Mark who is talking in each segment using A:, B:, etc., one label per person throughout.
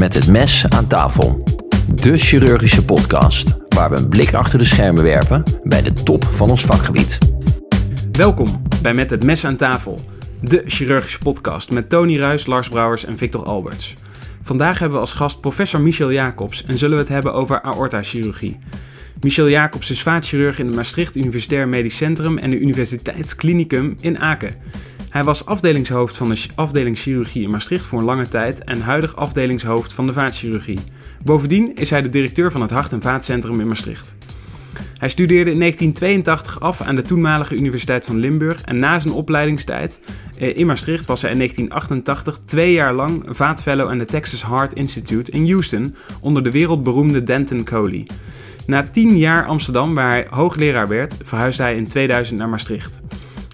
A: Met het mes aan tafel. De chirurgische podcast waar we een blik achter de schermen werpen bij de top van ons vakgebied.
B: Welkom bij Met het mes aan tafel. De chirurgische podcast met Tony Ruis, Lars Brouwers en Victor Alberts. Vandaag hebben we als gast professor Michel Jacobs en zullen we het hebben over aortachirurgie. Michel Jacobs is vaatchirurg in het Maastricht Universitair Medisch Centrum en de Universiteitsklinicum in Aken. Hij was afdelingshoofd van de afdeling chirurgie in Maastricht voor een lange tijd en huidig afdelingshoofd van de vaatchirurgie. Bovendien is hij de directeur van het Hart- en Vaatcentrum in Maastricht. Hij studeerde in 1982 af aan de toenmalige Universiteit van Limburg en na zijn opleidingstijd eh, in Maastricht was hij in 1988 twee jaar lang vaatfellow aan de Texas Heart Institute in Houston onder de wereldberoemde Denton Coley. Na tien jaar Amsterdam, waar hij hoogleraar werd, verhuisde hij in 2000 naar Maastricht.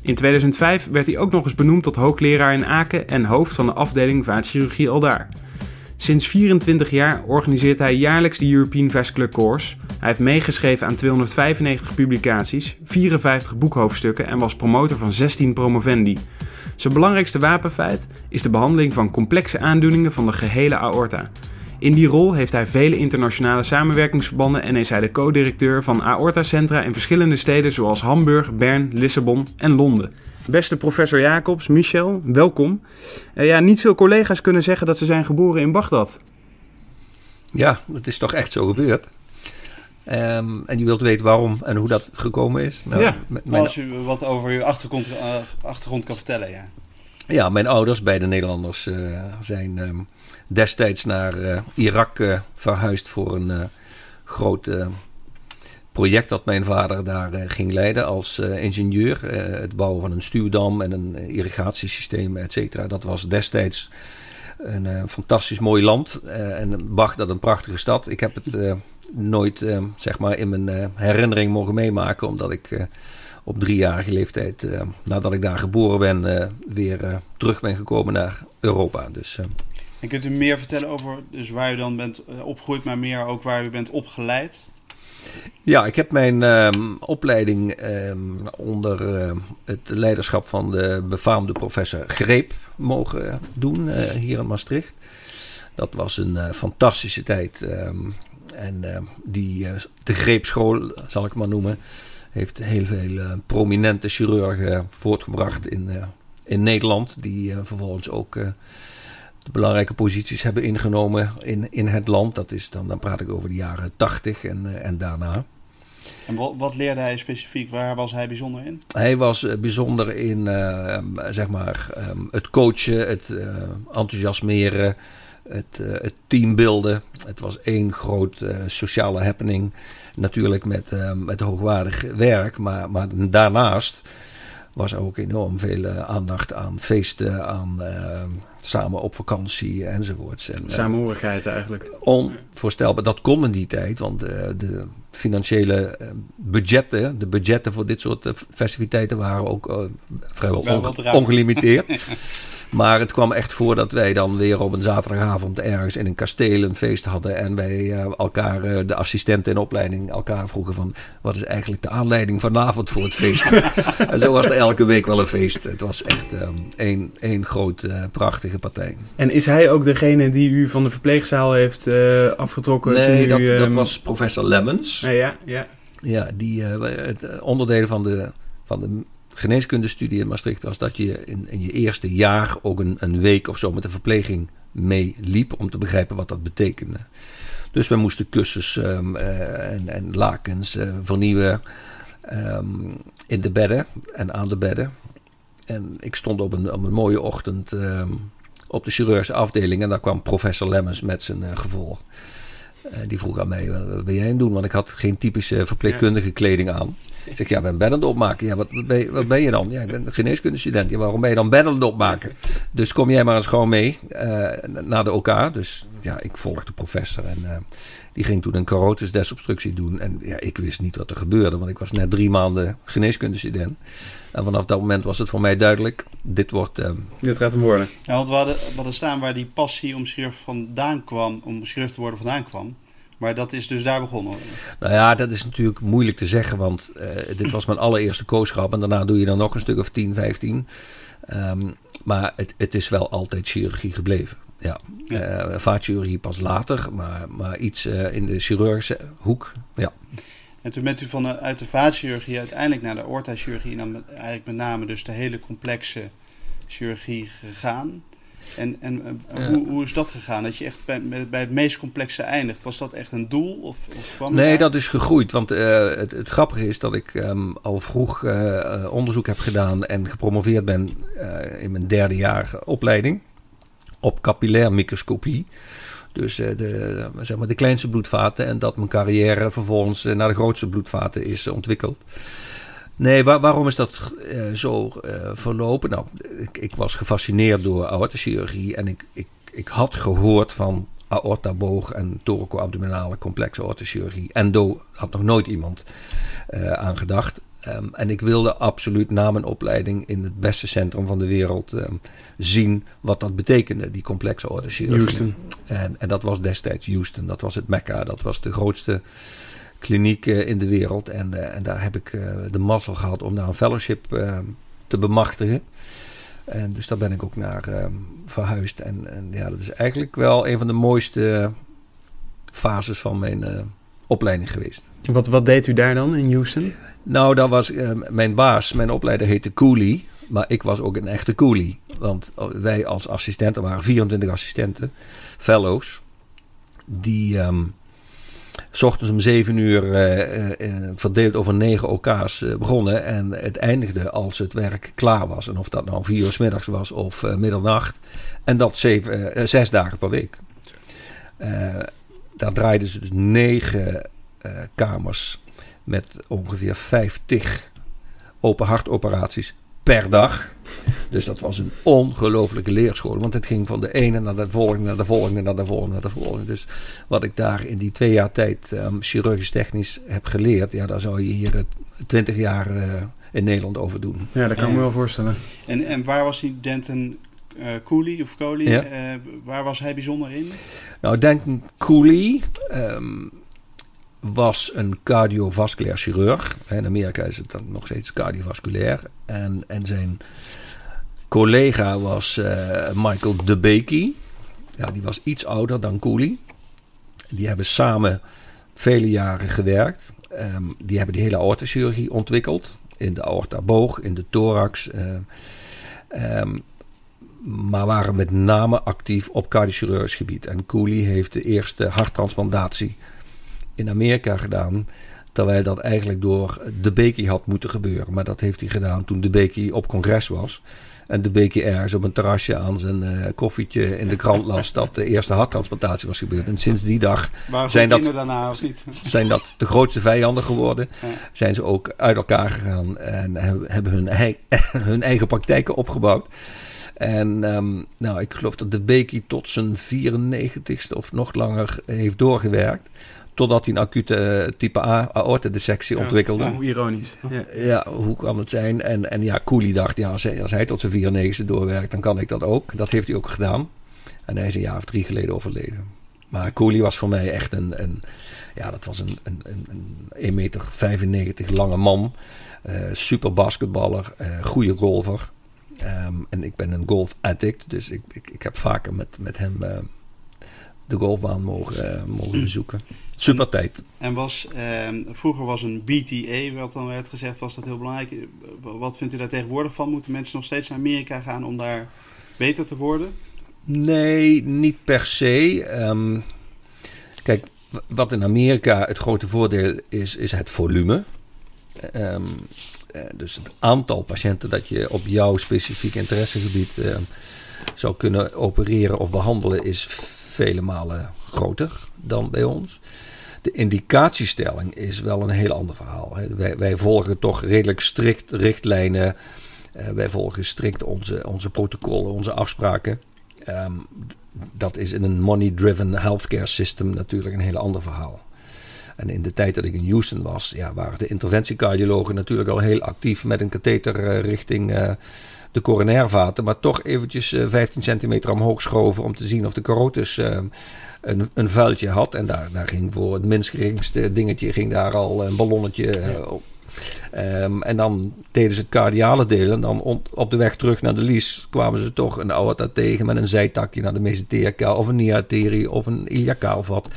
B: In 2005 werd hij ook nog eens benoemd tot hoogleraar in Aken en hoofd van de afdeling vaatchirurgie aldaar. Sinds 24 jaar organiseert hij jaarlijks de European Vascular Course. Hij heeft meegeschreven aan 295 publicaties, 54 boekhoofdstukken en was promotor van 16 promovendi. Zijn belangrijkste wapenfeit is de behandeling van complexe aandoeningen van de gehele aorta. In die rol heeft hij vele internationale samenwerkingsverbanden en is hij de co-directeur van aortacentra in verschillende steden zoals Hamburg, Bern, Lissabon en Londen. Beste professor Jacobs, Michel, welkom. Uh, ja, niet veel collega's kunnen zeggen dat ze zijn geboren in Bagdad.
C: Ja, het is toch echt zo gebeurd. Um, en je wilt weten waarom en hoe dat gekomen is?
B: Nou, ja, mijn... als je wat over je achtergrond, uh, achtergrond kan vertellen, ja.
C: Ja, mijn ouders, beide Nederlanders, uh, zijn um, destijds naar uh, Irak uh, verhuisd voor een groot project dat mijn vader daar ging leiden als ingenieur. het bouwen van een stuwdam en een irrigatiesysteem, et cetera. Dat was destijds een fantastisch mooi land. en Bagdad een prachtige stad. Ik heb het nooit zeg maar in mijn herinnering mogen meemaken, omdat ik op driejarige leeftijd, nadat ik daar geboren ben, weer terug ben gekomen naar Europa. Dus,
B: en kunt u meer vertellen over dus waar u dan bent opgegroeid, maar meer ook waar u bent opgeleid?
C: Ja, ik heb mijn um, opleiding um, onder uh, het leiderschap van de befaamde professor Greep mogen doen uh, hier in Maastricht. Dat was een uh, fantastische tijd. En die, de Greepschool, zal ik maar noemen, heeft heel veel prominente chirurgen voortgebracht in, in Nederland. Die vervolgens ook de belangrijke posities hebben ingenomen in, in het land. Dat is dan, dan praat ik over de jaren 80 en, en daarna.
B: En wat, wat, leerde hij specifiek? Waar was hij bijzonder in?
C: Hij was uh, bijzonder in uh, zeg maar, um, het coachen, het uh, enthousiasmeren, het, het teambeelden. Het was één groot sociale happening. Natuurlijk met, met hoogwaardig werk, maar, maar daarnaast was ook enorm veel aandacht aan feesten, aan samen op vakantie enzovoorts. En,
B: Samenhorigheid eigenlijk.
C: Onvoorstelbaar. Dat kon in die tijd, want uh, de financiële uh, budgetten, de budgetten voor dit soort festiviteiten waren ook vrijwel onge ongelimiteerd. Maar het kwam echt voor dat wij dan weer op een zaterdagavond ergens in een kasteel een feest hadden. En wij uh, elkaar, uh, de assistenten in opleiding, elkaar vroegen van... wat is eigenlijk de aanleiding vanavond voor het feest? en zo was er elke week wel een feest. Het was echt um, één, één groot uh, prachtige partij.
B: En is hij ook degene die u van de verpleegzaal heeft afgetrokken?
C: Nee, dat, u, um... dat was professor Lemmens.
B: Ja, ja, ja.
C: Ja, die het onderdelen van de, van de geneeskundestudie in Maastricht was dat je in, in je eerste jaar ook een, een week of zo met de verpleging meeliep om te begrijpen wat dat betekende. Dus we moesten kussens um, uh, en, en, lakens uh, vernieuwen um, in de bedden en aan de bedden. En ik stond op een, op een mooie ochtend um, op de chirurgische afdeling en daar kwam professor Lemmens met zijn uh, gevolg. Die vroeg aan mij, wat ben jij aan het doen? Want ik had geen typische verpleegkundige kleding aan. Ik zeg, ja, ik ben bedden opmaken. Ja, wat, wat, ben je, wat ben je dan? Ja, ik ben geneeskundestudent. Ja, waarom ben je dan bedden opmaken? Dus kom jij maar eens gewoon mee uh, naar de OK. Dus ja, ik volgde de professor en uh, die ging toen een carotis desobstructie doen. En ja, ik wist niet wat er gebeurde, want ik was net drie maanden geneeskundestudent. En vanaf dat moment was het voor mij duidelijk, dit wordt... Uh,
B: dit gaat hem worden. Ja, want we hadden, we hadden staan waar die passie om chirurg vandaan kwam, om chirurg te worden vandaan kwam
D: Maar dat is dus daar begonnen.
C: Nou ja, dat is natuurlijk moeilijk te zeggen, want uh, dit was mijn allereerste kooschap en daarna doe je dan nog een stuk of 10, 15. Um, maar het, het, is wel altijd chirurgie gebleven. Ja, ja. Uh, vaatchirurgie pas later, maar, maar iets uh, in de chirurgische hoek. Ja.
D: En toen bent u van de, uit de vaatchirurgie uiteindelijk naar de aortachirurgie en dan met, eigenlijk met name dus de hele complexe chirurgie gegaan. En, en uh, hoe, hoe is dat gegaan? Dat je echt bij, bij het meest complexe eindigt. Was dat echt een doel? Of, of
C: nee, dat is gegroeid. Want uh, het, het, grappige is dat ik um, al vroeg uh, onderzoek heb gedaan en gepromoveerd ben in mijn derde jaar opleiding op capillair microscopie. Dus de, zeg maar de kleinste bloedvaten en dat mijn carrière vervolgens naar de grootste bloedvaten is ontwikkeld. Nee, waar, waarom is dat uh, zo verlopen? Nou, ik, ik, was gefascineerd door aortachirurgie en ik, ik, ik had gehoord van aortaboog en thoracoabdominale complexe aortachirurgie. Endo had nog nooit iemand aan gedacht. Um, en ik wilde absoluut na mijn opleiding in het beste centrum van de wereld um, zien wat dat betekende, die complexe aortachirurgie.
B: Houston.
C: En, en dat was destijds Houston, dat was het Mecca, dat was de grootste kliniek in de wereld. En, uh, en daar heb ik uh, de mazzel gehad om daar een fellowship uh, te bemachtigen. En dus daar ben ik ook naar verhuisd. En, en, ja, dat is eigenlijk wel een van de mooiste fases van mijn opleiding geweest.
B: En wat, wat deed u daar dan in Houston?
C: Nou, dat was mijn baas, mijn opleider heette Cooley. Maar ik was ook een echte coolie. Want wij als assistenten waren 24 assistenten, fellows. Die... Um, S ochtends om zeven uur uh, uh, verdeeld over negen OK's begonnen. En het eindigde als het werk klaar was. En of dat nou vier uur s middags was of middernacht. En dat zeven, zes dagen per week. daar draaiden ze dus negen kamers met ongeveer vijftig open hartoperaties per dag. Dus dat was een ongelofelijke leerschool. Want het ging van de ene naar de volgende, naar de volgende, naar de volgende, naar de volgende. Dus wat ik daar in die twee jaar tijd um, chirurgisch technisch heb geleerd, ja, daar zou je hier twintig jaar uh, in Nederland over doen.
B: Ja, dat kan ik me wel voorstellen.
D: En, en waar was die Denton uh, Cooley of Coley? Ja. Uh, waar was hij bijzonder in?
C: Nou, Denton Cooley. Um, was een cardiovasculair chirurg. In Amerika is het dan nog steeds cardiovasculair. En, en zijn collega was uh, Michael DeBakey. Ja, die was iets ouder dan Cooley. Die hebben samen vele jaren gewerkt. Um, die hebben die hele aortachirurgie ontwikkeld. In de aortaboog, in de thorax. Uh, um, maar waren met name actief op cardiochirurgisch gebied. En Cooley heeft de eerste harttransplantatie in Amerika gedaan. Terwijl dat eigenlijk door de Becky had moeten gebeuren. Maar dat heeft hij gedaan toen de Becky op congres was. En de Becky ergens op een terrasje aan zijn uh, koffietje in de krant las dat de eerste harttransplantatie was gebeurd. En sinds die dag zijn dat,
D: daarna, niet?
C: zijn dat de grootste vijanden geworden. Ja. Zijn ze ook uit elkaar gegaan en hebben hun, eigen, hun eigen praktijken opgebouwd. En um, nou, ik geloof dat de Becky tot zijn 94ste of nog langer heeft doorgewerkt. Totdat hij een acute type A aortedissectie ja, ontwikkelde.
B: Hoe ironisch.
C: Ja. ja. hoe kan het zijn? En, en ja, Cooley dacht, ja, als hij, als hij tot zijn 94 doorwerkt, dan kan ik dat ook. Dat heeft hij ook gedaan. En hij is een jaar of drie geleden overleden. Maar Cooley was voor mij echt een, een ja, dat was een, een, een 1,95 meter lange man. Uh, super basketballer, uh, goede golfer. Um, en ik ben een golf addict, dus ik, ik, ik heb vaker met, met hem uh, de golfbaan mogen, mogen bezoeken. Super tijd.
D: En was, uh, vroeger was een BTA, wat dan werd gezegd, was dat heel belangrijk. Wat vindt u daar tegenwoordig van? Moeten mensen nog steeds naar Amerika gaan om daar beter te worden?
C: Nee, niet per se. Um, kijk, wat in Amerika het grote voordeel is, is het volume. Um, dus het aantal patiënten dat je op jouw specifieke interessegebied zou kunnen opereren of behandelen is vele malen groter dan bij ons. De indicatiestelling is wel een heel ander verhaal. Wij, wij volgen toch redelijk strikt richtlijnen. Uh, wij volgen strikt onze, onze protocollen, onze afspraken. Um, dat is in een money-driven healthcare system natuurlijk een heel ander verhaal. En in de tijd dat ik in Houston was, ja, waren de interventiecardiologen natuurlijk al heel actief met een katheter richting de coronairvaten, maar toch eventjes 15 centimeter omhoog schoven om te zien of de carotis een, een vuiltje had. En daar, daar ging voor het minst geringste dingetje ging daar al een ballonnetje op. Um, en dan deden ze het cardiale deel. En dan op de weg terug naar de lies kwamen ze toch een aorta tegen met een zijtakje naar de mesenterica of een niarterie of een iliacaalvat.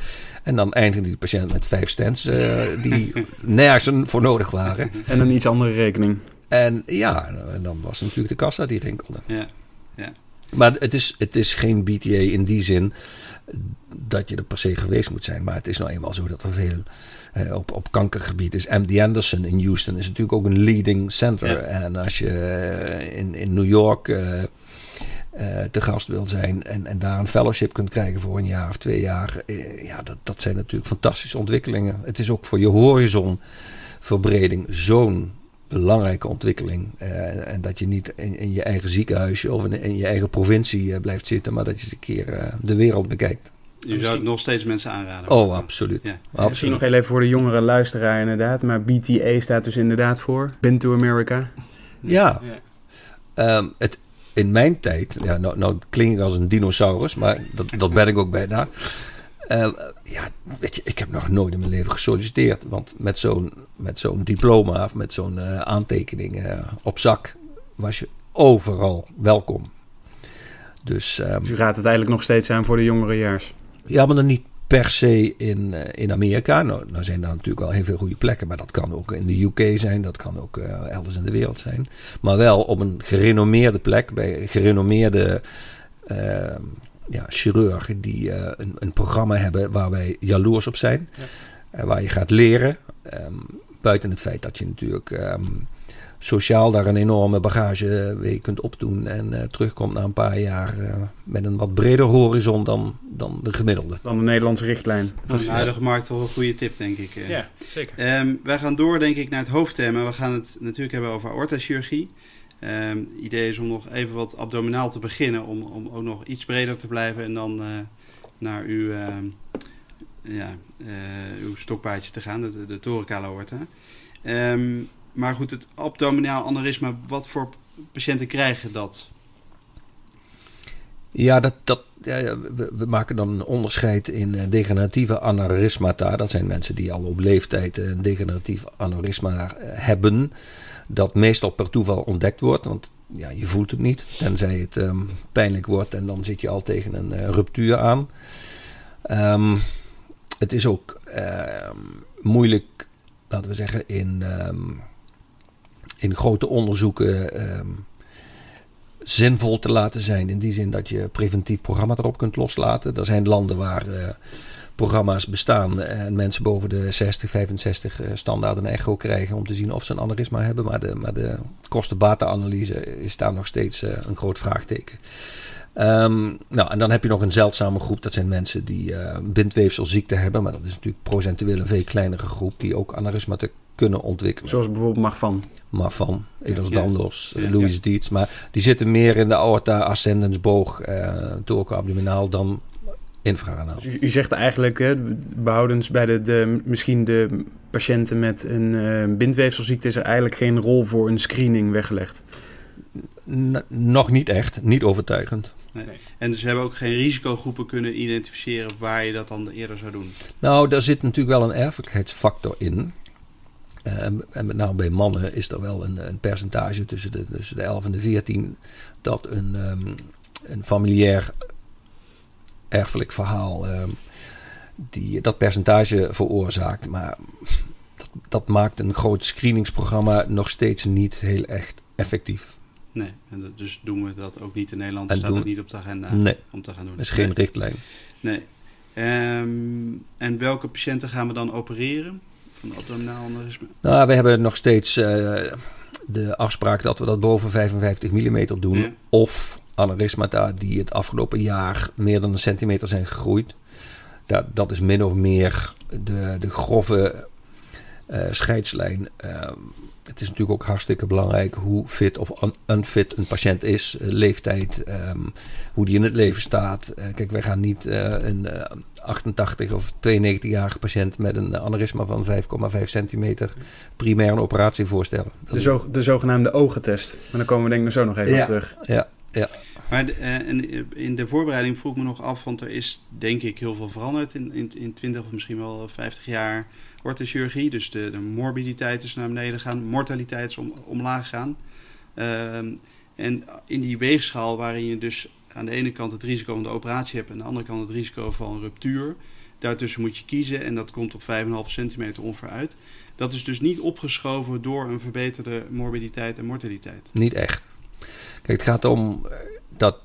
C: En dan eindigde die patiënt met vijf stents uh, die nergens voor nodig waren.
B: En een iets andere rekening.
C: En ja, en dan was natuurlijk de kassa die rinkelde.
D: Ja, ja.
C: Maar het is, het is geen BTA in die zin dat je er per se geweest moet zijn. Maar het is nou eenmaal zo dat er veel uh, op, op kankergebied is. MD Anderson in Houston is natuurlijk ook een leading center. En als je uh, in, in New York uh, te gast wil zijn en, en daar een fellowship kunt krijgen voor een jaar of twee jaar. ja, dat, dat zijn natuurlijk fantastische ontwikkelingen. Het is ook voor je horizonverbreding zo'n belangrijke ontwikkeling. en dat je niet in, in, je eigen ziekenhuisje of in, in je eigen provincie blijft zitten, maar dat je eens een keer de wereld bekijkt.
D: Je zou het nog steeds mensen aanraden.
C: Oh, absoluut.
B: Ja. absoluut. Misschien nog heel even voor de jongere luisteraar inderdaad. Maar BTA staat dus inderdaad voor Been to America.
C: Ja. ja. Um, het, in mijn tijd, ja, nou, nou klink ik als een dinosaurus, maar dat, dat ben ik ook bijna. Uh, ja, weet je, ik heb nog nooit in mijn leven gesolliciteerd. Want met zo'n, met zo'n diploma of met zo'n uh, aantekening uh, op zak was je overal welkom. Dus, um,
B: dus u gaat het eigenlijk nog steeds aan voor de jongere jaars?
C: Ja, maar dan niet per se in, eh, in Amerika. Nou, nou zijn daar natuurlijk wel heel veel goede plekken, maar dat kan ook in de UK zijn, dat kan ook uh, elders in de wereld zijn. Maar wel op een gerenommeerde plek, bij gerenommeerde uh, ja, chirurgen die uh, een, een, programma hebben waar wij jaloers op zijn. Ja. waar je gaat leren, um, buiten het feit dat je natuurlijk... Um, sociaal daar een enorme bagage weer kunt opdoen. En uh, terugkomt na een paar jaar uh, met een wat breder horizon dan, dan de gemiddelde.
B: Dan de Nederlandse richtlijn.
D: Van de huidige markt toch een goede tip, denk ik.
B: Ja, zeker.
D: Um, wij gaan door, denk ik, naar het hoofdthema. We gaan het natuurlijk hebben over aortachirurgie. Um, idee is om nog even wat abdominaal te beginnen, om, om ook nog iets breder te blijven en dan naar uw, ja, uw stokpaardje te gaan, de, de thoracal aorta. Um, maar goed, het abdominaal aneurysma, wat voor patiënten krijgen dat?
C: Ja, dat, dat, ja, we, we, maken dan een onderscheid in uh, degeneratieve aneurysmata. Dat zijn mensen die al op leeftijd een degeneratief aneurysma uh, hebben. Dat meestal per toeval ontdekt wordt, want ja, je voelt het niet. Tenzij het um, pijnlijk wordt en dan zit je al tegen een ruptuur aan. Um, het is ook ehm, moeilijk, laten we zeggen, in in grote onderzoeken um, zinvol te laten zijn. In die zin dat je preventief programma erop kunt loslaten. Er zijn landen waar uh, programma's bestaan en mensen boven de 60, 65 uh, standaard een echo krijgen om te zien of ze een aneurysma hebben. Maar de, maar de kosten-bata-analyse is daar nog steeds een groot vraagteken. Um, nou, en dan heb je nog een zeldzame groep. Dat zijn mensen die uh, bindweefselziekte hebben. Maar dat is natuurlijk procentueel een veel kleinere groep. Die ook aneurysma kunnen ontwikkelen.
B: Zoals bijvoorbeeld Marfan.
C: Marfan, Edos ja. Dandos, ja. Louis ja. Dietz. Maar die zitten meer in de aorta ascendens boog, uh, thoraco-abdominaal dan infrarenaal.
B: Dus u, u, zegt eigenlijk, hè, behoudens bij de, de, misschien de patiënten met een uh, bindweefselziekte... is er eigenlijk geen rol voor een screening weggelegd?
C: N nog niet echt, niet overtuigend.
D: Nee. En ze hebben ook geen risicogroepen kunnen identificeren waar je dat dan eerder zou doen?
C: Nou, daar zit natuurlijk wel een erfelijkheidsfactor in. Uh, en met name bij mannen is er wel een, een percentage tussen de, tussen de 11 en de 14 dat een, um, een familiair erfelijk verhaal um, die, dat percentage veroorzaakt. Maar dat, dat, maakt een groot screeningsprogramma nog steeds niet heel echt effectief.
D: Nee, en dus doen we dat ook niet in Nederland. En staat doen, niet op de agenda
C: nee,
D: om te gaan doen.
C: Er is geen richtlijn.
D: Nee. Um, en welke patiënten gaan we dan opereren? Van abdominaal aneurysma?
C: Nou, we hebben nog steeds uh, de afspraak dat we dat boven 55 mm doen. Ja. Of aneurysmata die het afgelopen jaar meer dan een centimeter zijn gegroeid. Dat, dat is min of meer de, de grove eh, scheidslijn. Ehm, het is natuurlijk ook hartstikke belangrijk hoe fit of un unfit een patiënt is, uh, leeftijd, um, hoe die in het leven staat. Uh, kijk, wij gaan niet een 88 of 92-jarige patiënt met een aneurysma van 5,5 centimeter primair een operatie voorstellen.
B: De, zo, de zogenaamde ogentest. Maar dan komen we denk ik zo nog even
C: ja,
B: op terug.
C: Ja, ja.
D: Maar de, uh, in de voorbereiding vroeg ik me nog af, want er is denk ik heel veel veranderd in, in, in 20 of misschien wel 50 jaar orthochirurgie. Dus de, de morbiditeit is naar beneden gaan, mortaliteit is om, omlaag gaan. Uh, en in die weegschaal waarin je dus aan de ene kant het risico van de operatie hebt en aan de andere kant het risico van een ruptuur. Daartussen moet je kiezen en dat komt op 5,5 centimeter ongeveer uit. Dat is dus niet opgeschoven door een verbeterde morbiditeit en mortaliteit.
C: Niet echt. Kijk, het gaat om dat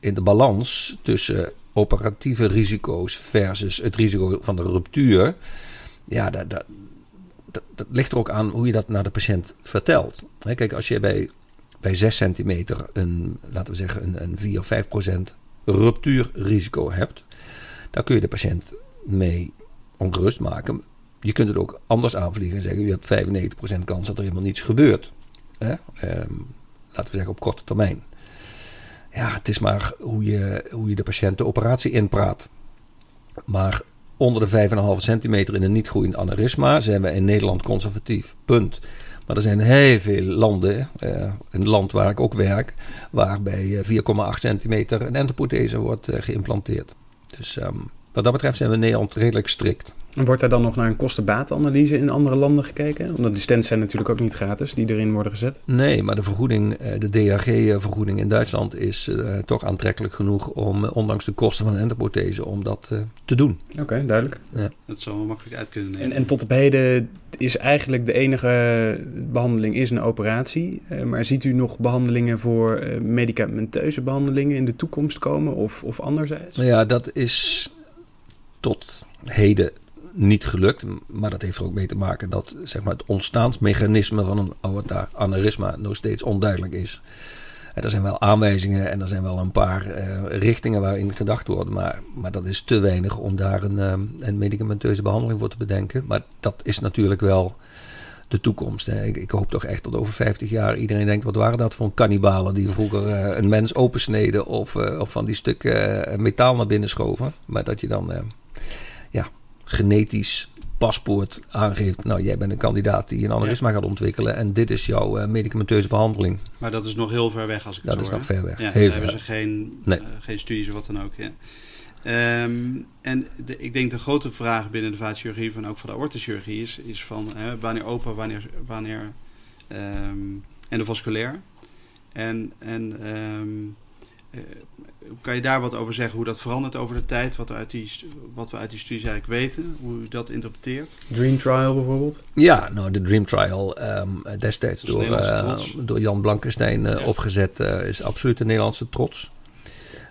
C: in de balans tussen operatieve risico's versus het risico van de ruptuur. Ja, dat, dat, ligt er ook aan hoe je dat naar de patiënt vertelt. Kijk, als je bij, bij 6 centimeter een, laten we zeggen, een, een 4 of 5 procent ruptuurrisico hebt, dan kun je de patiënt mee ongerust maken. Je kunt het ook anders aanvliegen en zeggen: je hebt 95% kans dat er helemaal niets gebeurt. Ehm, laten we zeggen op korte termijn. Ja, het is maar hoe je, hoe je de patiënt de operatie inpraat. Maar onder de 5,5 centimeter in een niet groeiend aneurysma zijn we in Nederland conservatief. Punt. Maar er zijn heel veel landen, eh, een land waar ik ook werk, waar bij 4,8 centimeter een endoprothese wordt eh, geïmplanteerd. Dus um, wat dat betreft zijn we in Nederland redelijk strikt.
B: En wordt daar dan nog naar een kostenbaatanalyse in andere landen gekeken? Omdat die stents zijn natuurlijk ook niet gratis, die erin worden gezet.
C: Nee, maar de vergoeding, de DRG-vergoeding in Duitsland is uh, toch aantrekkelijk genoeg om, uh, ondanks de kosten van een endoprothese, om dat uh, te doen.
B: Oké, okay, duidelijk.
C: Ja.
D: Dat zou wel makkelijk uit kunnen nemen.
B: En, en, tot op heden is eigenlijk de enige behandeling is een operatie. maar ziet u nog behandelingen voor medicamenteuze behandelingen in de toekomst komen of, of anderzijds?
C: Ja, dat is tot heden niet gelukt. Maar dat heeft er ook mee te maken dat zeg maar, het ontstaansmechanisme van een aneurysma nog steeds onduidelijk is. Er zijn wel aanwijzingen en er zijn wel een paar uh, richtingen waarin gedacht wordt. Maar, maar dat is te weinig om daar een, um, een medicamenteuze behandeling voor te bedenken. Maar dat is natuurlijk wel de toekomst. Hè. Ik, hoop toch echt dat over 50 jaar iedereen denkt: wat waren dat voor kannibalen die vroeger uh, een mens opensneden of, uh, of van die stukken metaal naar binnen schoven. Maar dat je dan genetisch paspoort aangeeft. Nou, jij bent een kandidaat die een aneurysma ja. gaat ontwikkelen. En dit is jouw uh, medicamenteuze behandeling.
D: Maar dat is nog heel ver weg als ik
C: dat
D: het
C: is
D: hoor,
C: nog ver weg.
D: Ja,
C: heel
D: hebben ze geen, nee. uh, geen studies of wat dan ook. Ja. Um, en de, ik denk de grote vraag binnen de vaatchirurgie, van ook van de aortochirurgie, is, is van hè, wanneer open, wanneer, wanneer um, endovasculair. En, en um, kan je daar wat over zeggen, hoe dat verandert over de tijd, wat, uit die, wat we uit die studies eigenlijk weten, hoe u dat interpreteert?
B: Dream Trial bijvoorbeeld?
C: Ja, nou de Dream Trial um, destijds door, uh, door Jan Blankenstein uh, ja. opgezet uh, is absoluut een Nederlandse trots.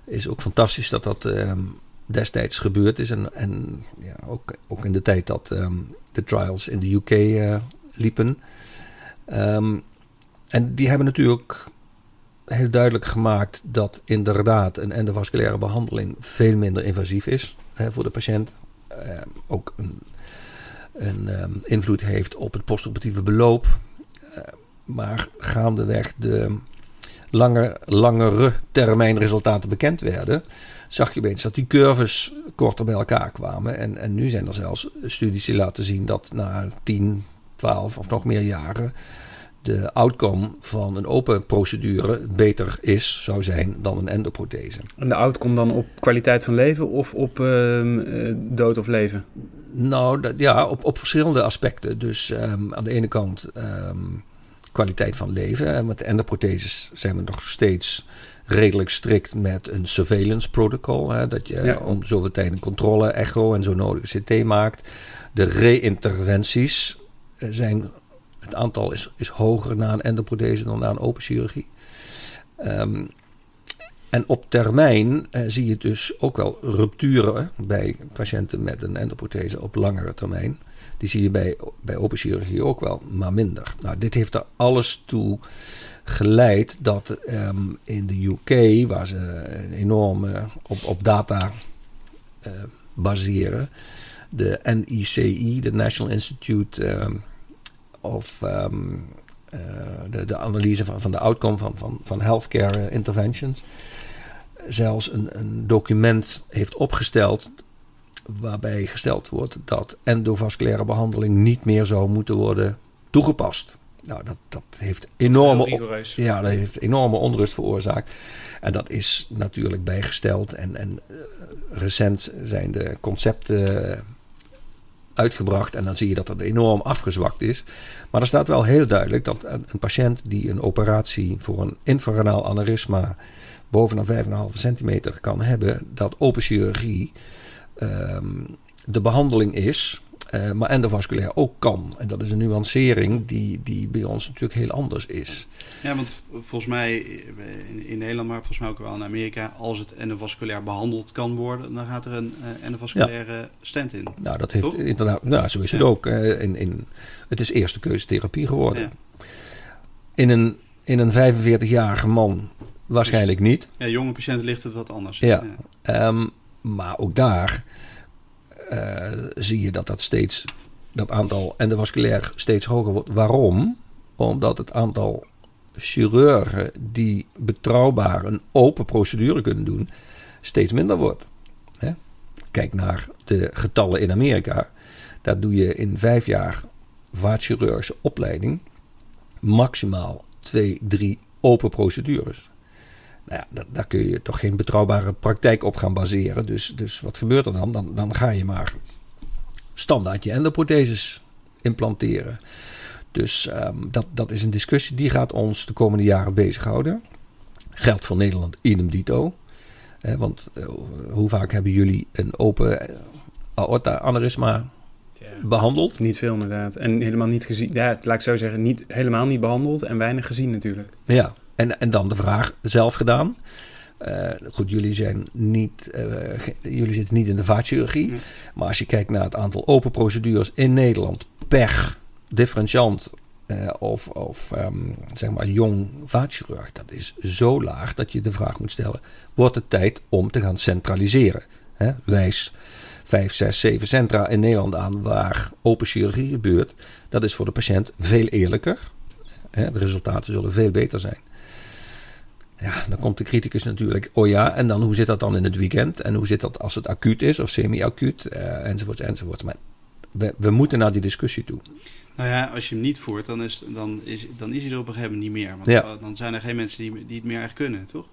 C: Is ook fantastisch dat dat um, destijds gebeurd is en, en ja, ook, ook in de tijd dat um, de trials in de UK liepen. en die hebben natuurlijk heel duidelijk gemaakt dat inderdaad een endovasculaire behandeling veel minder invasief is hè, voor de patiënt. Uh, ook een, een um, invloed heeft op het postoperatieve beloop. Uh, maar gaandeweg de langer, langere termijn resultaten bekend werden, zag je opeens dat die curves korter bij elkaar kwamen. En, en nu zijn er zelfs studies die laten zien dat na 10, 12 of nog meer jaren de outcome van een open procedure beter is, zou zijn, dan een endoprothese.
B: En de outcome dan op kwaliteit van leven of op uh, dood of leven?
C: Nou, dat, ja, op, op verschillende aspecten. Dus um, aan de ene kant um, kwaliteit van leven. En met de endoprotheses zijn we nog steeds redelijk strikt met een surveillance protocol. Hè, dat je ja. om zoveel tijd een controle, echo en zo nodig CT maakt. De re-interventies zijn het aantal is, is hoger na een endoprothese dan na een open chirurgie. Um, en op termijn eh, zie je dus ook wel rupturen bij patiënten met een endoprothese op langere termijn. Die zie je bij, bij open chirurgie ook wel, maar minder. Nou, dit heeft er alles toe geleid dat um, in de UK, waar ze enorm uh, op, op data uh, baseren, de NICI, de National Institute ehm, of ehm, eh, de, de analyse van, van de outcome van, van, van healthcare interventions, zelfs een, een document heeft opgesteld waarbij gesteld wordt dat endovasculaire behandeling niet meer zou moeten worden toegepast. Nou, dat, dat heeft enorme, ja, dat heeft enorme onrust veroorzaakt. En dat is natuurlijk bijgesteld. En, en uh, recent zijn de concepten uitgebracht. En dan zie je dat het enorm afgezwakt is. Maar er staat wel heel duidelijk dat een, patiënt die een operatie voor een infrarenaal aneurysma boven een 5,5 centimeter kan hebben, dat open chirurgie um, de behandeling is uh, maar endovasculair ook kan. En dat is een nuancering die, die bij ons natuurlijk heel anders is.
D: Ja, want volgens mij in, in Nederland, maar volgens mij ook wel in Amerika, als het endovasculair behandeld kan worden, dan gaat er een uh, endovasculaire ja. stent in.
C: Nou, dat heeft inderdaad, nou, zo is het ook. Uh, in, in, het is eerste keuze therapie geworden. Ja. In een, in een 45-jarige man waarschijnlijk niet.
D: Ja, jonge patiënten ligt het wat anders.
C: Ja, um, maar ook daar zie je dat dat steeds dat aantal endovasculair steeds hoger wordt. Waarom? Omdat het aantal chirurgen die betrouwbaar een open procedure kunnen doen, steeds minder wordt. Hè? Kijk naar de getallen in Amerika. Daar doe je in vijf jaar vaatchirurgische opleiding maximaal twee, drie open procedures. Nou ja, daar, kun je toch geen betrouwbare praktijk op gaan baseren. Dus, dus wat gebeurt er dan? dan? Dan ga je maar standaard je endoprotheses implanteren. Dus um, dat, dat is een discussie die gaat ons de komende jaren bezighouden. Geldt voor Nederland idem dito. Eh, want uh, hoe vaak hebben jullie een open aorta-aneurysma behandeld?
B: Niet veel inderdaad. En helemaal niet gezien. Ja, laat ik zo zeggen, niet, helemaal niet behandeld en weinig gezien natuurlijk.
C: Ja, en, en dan de vraag zelf gedaan. Uh, goed, jullie, zijn niet, uh, jullie zitten niet in de vaatchirurgie. Nee. Maar als je kijkt naar het aantal open procedures in Nederland per differentiant uh, of, of um, zeg maar jong vaatchirurg, dat is zo laag dat je de vraag moet stellen: wordt het tijd om te gaan centraliseren? Hè? Wijs 5, 6, 7 centra in Nederland aan waar open chirurgie gebeurt. Dat is voor de patiënt veel eerlijker. Hè? De resultaten zullen veel beter zijn. Ja, dan komt de criticus natuurlijk. Oh ja, en dan hoe zit dat dan in het weekend? En hoe zit dat als het acuut is of semi-acuut? Uh, enzovoorts, enzovoorts. Maar we, we moeten naar die discussie toe.
D: Nou ja, als je hem niet voert, dan is, dan is, dan is hij er op een gegeven moment niet meer. Want ja. dan zijn er geen mensen die, die het meer echt kunnen, toch?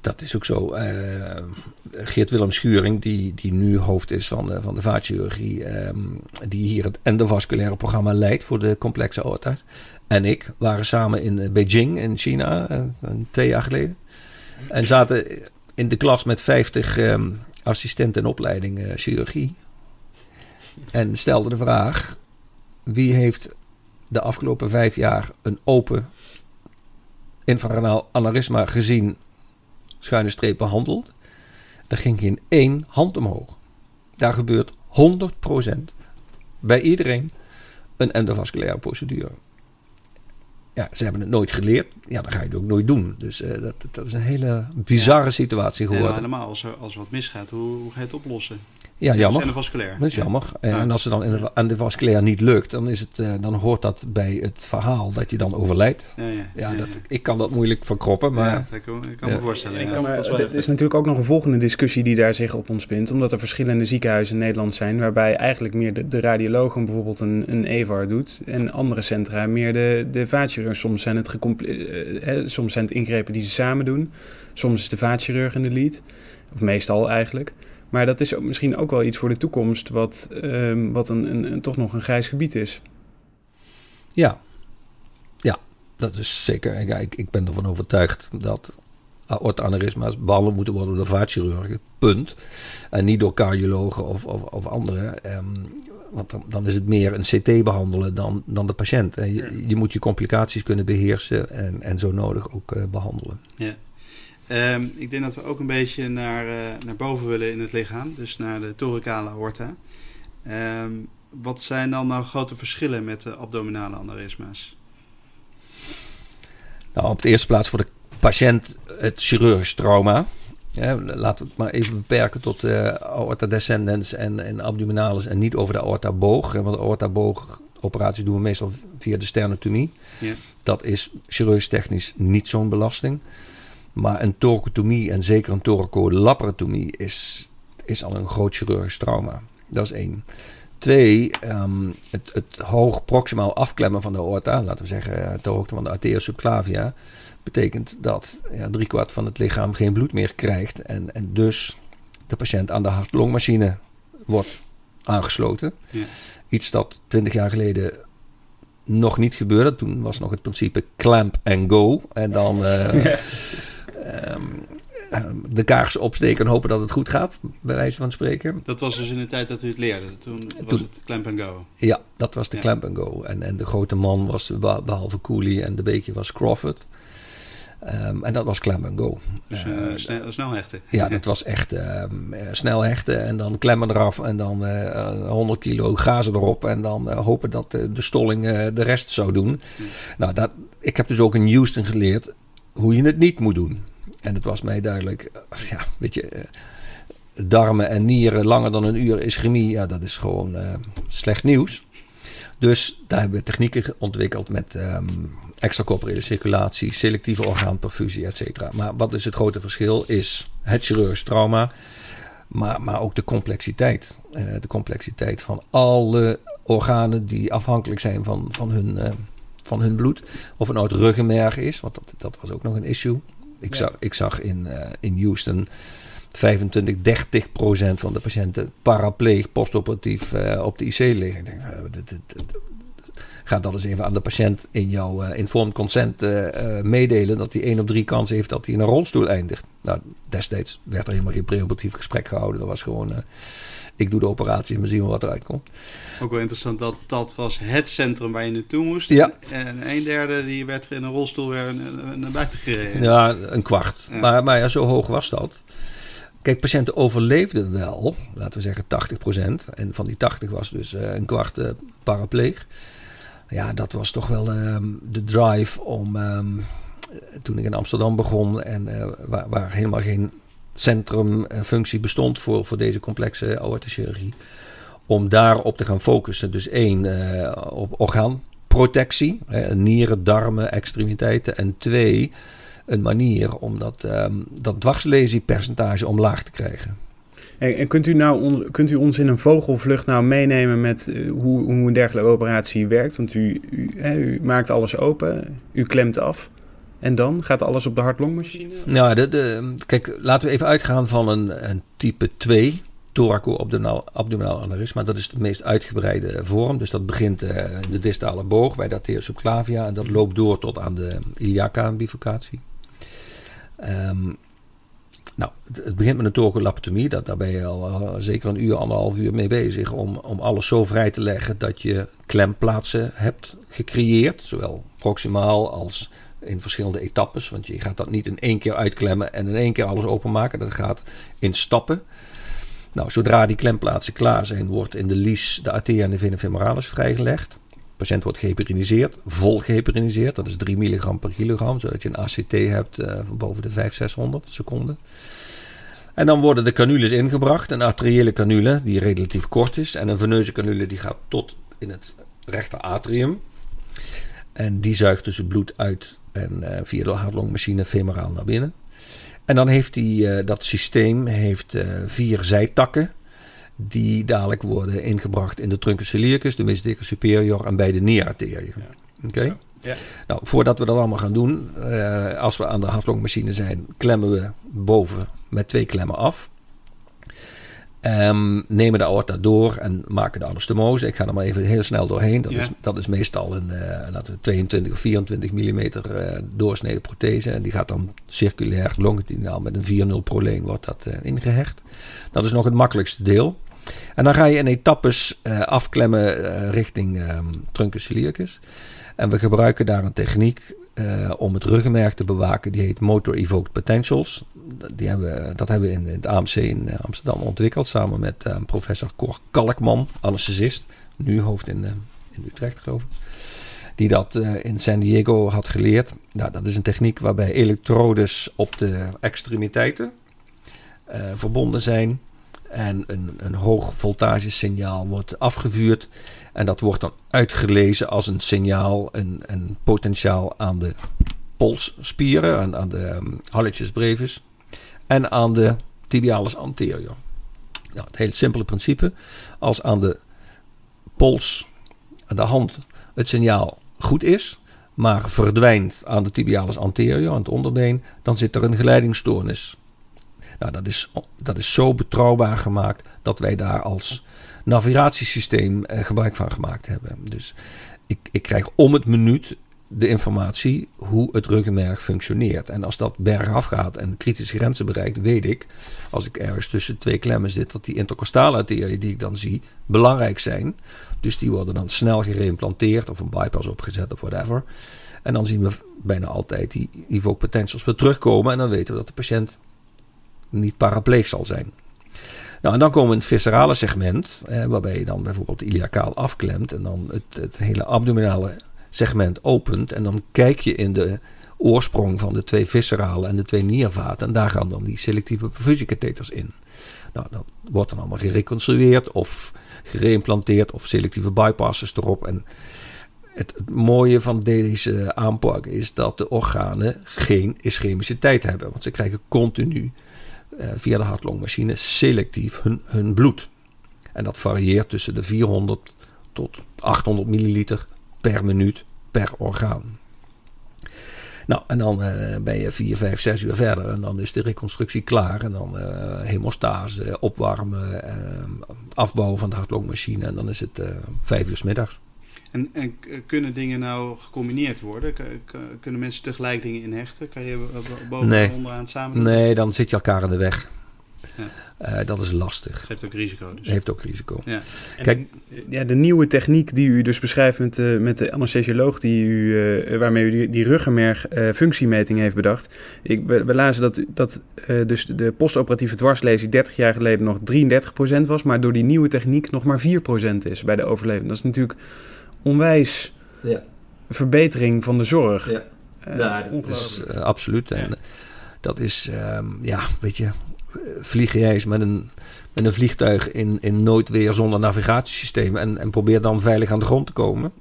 C: Dat is ook zo. Uh, Geert Willem Schuring, die, die nu hoofd is van de, van de vaatchirurgie, um, die hier het endovasculaire programma leidt voor de complexe aorta en ik waren samen in Beijing in China, uh, twee jaar geleden. En zaten in de klas met 50 um, assistenten in opleiding uh, chirurgie. En stelden de vraag: wie heeft de afgelopen vijf jaar een open infrarenaal aneurysma gezien, schuine streep behandeld? Er ging geen één hand omhoog. Daar gebeurt 100% bij iedereen een endovasculaire procedure ja, ze hebben het nooit geleerd. Ja, dan ga je het ook nooit doen. Dus uh, dat, dat is een hele bizarre situatie geworden. Ja,
D: helemaal als er, als er wat misgaat, hoe, hoe ga je het oplossen?
C: Ja, jammer.
D: En de vasculair.
C: Dat is jammer. Ja. En als het dan in de, aan de vasculair niet lukt, dan, is het, uh, dan hoort dat bij het verhaal dat je dan overlijdt. Ja, ja. Dat, ik kan dat moeilijk verkroppen, maar...
D: Ja, kan, ik kan me voorstellen. Ik kan
B: maar, het is natuurlijk ook nog een volgende discussie die daar zich op ontspint. Omdat er verschillende ziekenhuizen in Nederland zijn, waarbij eigenlijk meer de, de radioloog bijvoorbeeld een, een EVAR doet. En andere centra meer de, de vaatchirurg. Soms zijn het, uh, soms zijn het ingrepen die ze samen doen. Soms is de vaatchirurg in de lead. Of meestal eigenlijk. Maar dat is misschien ook wel iets voor de toekomst, wat, um, wat een, een, een, toch nog een grijs gebied is.
C: Ja, ja dat is zeker. Ja, ik, ik ben ervan overtuigd dat aorta-aneurysma's behandeld moeten worden door vaatchirurgen. Punt. En niet door cardiologen of, of, of anderen. Um, want dan, dan, is het meer een CT behandelen dan, dan de patiënt. Je, je moet je complicaties kunnen beheersen en, en zo nodig ook uh, behandelen.
D: Ja. Um, ik denk dat we ook een beetje naar, uh, naar boven willen in het lichaam, dus naar de thoracale aorta. Um, wat zijn dan nou grote verschillen met de abdominale aneurysma's?
C: Nou, op de eerste plaats voor de patiënt het chirurgisch trauma. laten we het maar even beperken tot uh, aorta descendens en, en abdominalis en niet over de aorta boog. Want de aorta boog operaties doen we meestal via de sternotomie. Ja. Dat is chirurgisch technisch niet zo'n belasting. Maar een thoracotomie en zeker een thoracolaparotomie is, is al een groot chirurgisch trauma. Dat is één. Twee, um, het, het hoog proximaal afklemmen van de aorta, laten we zeggen ter hoogte van de arteria subclavia, betekent dat ja, driekwart van het lichaam geen bloed meer krijgt en, en dus de patiënt aan de hart-longmachine wordt aangesloten. Ja. Iets dat twintig jaar geleden nog niet gebeurde. Toen was nog het principe clamp and go. En dan uh, de kaars opsteken en hopen dat het goed gaat, bij wijze van spreken.
D: Dat was dus in de tijd dat u het leerde. Toen was het clamp and go.
C: Ja, dat was de clamp and go. En, en de grote man was behalve Cooley en de beekje was Crawford. Um, en dat was clam and go.
D: Dus, uh, snel, snel, hechten.
C: Ja, dat was echt uh, snel hechten en dan klemmen eraf en dan uh, 100 kilo gazen erop en dan hopen dat de stolling de rest zou doen. Nou, dat, ik heb dus ook in Houston geleerd hoe je het niet moet doen. En het was mij duidelijk, ja, weet je, darmen en nieren langer dan een uur ischemie, ja, dat is gewoon slecht nieuws. Dus daar hebben we technieken ontwikkeld met um, extracorporeele circulatie, selectieve orgaanperfusie, et cetera. Maar wat is het grote verschil? Is het chirurgisch trauma, maar, maar ook de complexiteit. De complexiteit van alle organen die afhankelijk zijn van, van, hun, van hun bloed. Of het nou het ruggenmerg is, want dat, dat was ook nog een issue. Ik, ja. zag, ik zag in, uh, in Houston 25, 30 procent van de patiënten parapleeg postoperatief uh, op de IC liggen. Ik denk, uh, dit, dit, dit, ga dat eens even aan de patiënt in jouw uh, informed consent meedelen dat hij 1 op 3 kans heeft dat hij in een rolstoel eindigt. Nou, destijds werd er helemaal geen preoperatief gesprek gehouden. Dat was gewoon, ik doe de operatie en we zien wat eruit komt.
D: Ook wel interessant dat dat was het centrum waar je naartoe moest.
C: Ja.
D: En een derde die werd in een rolstoel weer naar buiten gereden.
C: Ja, een kwart. Ja. Maar, maar ja, zo hoog was dat. Kijk, patiënten overleefden wel, laten we zeggen 80%. En van die 80 was dus uh, een kwart uh, parapleeg. Ja, dat was toch wel uh, de drive om, um, toen ik in Amsterdam begon en uh, waar, waar, helemaal geen centrumfunctie bestond voor, voor deze complexe aortochirurgie, om daarop te gaan focussen. Dus één, op orgaanprotectie, nieren, darmen, extremiteiten. En twee, een manier om dat, um, dat dwarslesiepercentage omlaag te krijgen.
B: En, kunt, u nou kunt u ons in een vogelvlucht nou meenemen met uh, hoe, hoe, een dergelijke operatie werkt? Want u, u, u, maakt alles open, u klemt af. En dan gaat alles op de hartlongmachine?
C: Nou, de, de, kijk, laten we even uitgaan van een, een type 2 thoraco-abdominaal aneurysma. Dat is de meest uitgebreide vorm. Dus dat begint in de distale boog bij de arteria subclavia. En dat loopt door tot aan de iliaca-bifurcatie. Um, nou, het, begint met een torcolapatomie. Dat, daar ben je al, al zeker een uur, anderhalf uur mee bezig. Om, om alles zo vrij te leggen dat je klemplaatsen hebt gecreëerd. Zowel proximaal als in verschillende etappes. Want je gaat dat niet in één keer uitklemmen en in één keer alles openmaken. Dat gaat in stappen. Nou, zodra die klemplaatsen klaar zijn, wordt in de lies de arteria en de vena femoralis vrijgelegd. De patiënt wordt gehepariniseerd, vol gehepariniseerd. Dat is 3 milligram per kilogram, zodat je een ACT hebt uh, van boven de 500, 600 seconden. En dan worden de canules ingebracht. Een arteriële canule, die relatief kort is. En een veneuze canule, die gaat tot in het rechter atrium. En die zuigt dus het bloed uit en uh, via de hartlongmachine femoraal naar binnen. En dan heeft die, uh, dat systeem heeft, uh, vier zijtakken die dadelijk worden ingebracht in de truncus ciliacus, de meest superior en bij de. Ja. Oké? Ja. Nou, voordat we dat allemaal gaan doen, als we aan de hartlongmachine zijn, klemmen we boven met twee klemmen af. Um, nemen de aorta door en maken de anastomose. Ik ga er maar even heel snel doorheen. Dat, ja. is, dat is meestal een uh, laten we 22 of 24 mm uh, doorsnede prothese. En die gaat dan circulair, longitudinaal met een 4-0 proleen wordt dat uh, ingehecht. Dat is nog het makkelijkste deel. En dan ga je in etappes uh, afklemmen richting um, truncus ciliacus. En we gebruiken daar een techniek om het ruggenmerg te bewaken. Die heet Motor Evoked Potentials. Die hebben dat hebben we in, het AMC in Amsterdam ontwikkeld. Samen met professor Cor Kalkman, anesthesist. Nu hoofd in, in Utrecht geloof ik. Die dat in San Diego had geleerd. Nou, dat is een techniek waarbij elektrodes op de extremiteiten eh, verbonden zijn. En een, een hoog voltagesignaal wordt afgevuurd. En dat wordt dan uitgelezen als een signaal, een, een potentiaal aan de polsspieren, aan, aan de um, halletjes brevis en aan de tibialis anterior. Nou, het hele simpele principe. Als aan de pols, aan de hand, het signaal goed is, maar verdwijnt aan de tibialis anterior, aan het onderbeen, dan zit er een geleidingsstoornis. Nou, dat is, dat is zo betrouwbaar gemaakt dat wij daar als navigatiesysteem eh, gebruik van gemaakt hebben. Dus ik, ik krijg om het minuut de informatie hoe het ruggenmerg functioneert. En als dat bergaf gaat en kritische grenzen bereikt, weet ik, als ik ergens tussen twee klemmen zit, dat die intercostale arterieën die ik dan zie, belangrijk zijn. Dus die worden dan snel gereimplanteerd of een bypass opgezet of whatever. En dan zien we bijna altijd die evoke potentials weer terugkomen. En dan weten we dat de patiënt niet parapleeg zal zijn. Nou, en dan komen we in het viscerale segment, waarbij je dan bijvoorbeeld iliacaal afklemt en dan het, het hele abdominale segment opent. En dan kijk je in de oorsprong van de twee viscerale en de twee niervaten. En daar gaan dan die selectieve perfusiekatheters in. Nou, dat wordt dan allemaal gereconstrueerd of gereimplanteerd of selectieve bypasses erop. En het, mooie van deze aanpak is dat de organen geen ischemiciteit hebben. Want ze krijgen continu eh, via de hartlongmachine selectief hun, hun bloed. En dat varieert tussen de 400 tot 800 milliliter per minuut per orgaan. Nou, en dan uh, ben je 4, 5, 6 uur verder en dan is de reconstructie klaar. En dan uh, hemostase, opwarmen, uh, afbouwen van de hartlongmachine. En dan is het 5 uur s middags.
D: En, en, kunnen dingen nou gecombineerd worden? kunnen mensen tegelijk dingen inhechten? Kan je boven
C: nee.
D: en onderaan samen
C: Nee, dan zit je elkaar in de weg.
D: Ja.
C: Uh, dat is lastig.
D: Geeft ook risico. Dus.
C: Heeft ook risico.
D: Ja.
C: Kijk,
B: ja, de nieuwe techniek die u dus beschrijft met de, met de anesthesioloog die u, uh, waarmee u die, die ruggenmerg uh, functiemeting heeft bedacht. Ik, we, we lazen dat, dat dus de postoperatieve dwarslezing 30 jaar geleden nog 33% was, maar door die nieuwe techniek nog maar 4% is bij de overlevenden. Dat is natuurlijk onwijs
C: ja.
B: verbetering van de zorg.
C: Ja, ja dat is absoluut. En dat is, um, ja, weet je, vlieg jij eens met een, met een vliegtuig in, in noodweer zonder navigatiesysteem en, en probeer dan veilig aan de grond te komen.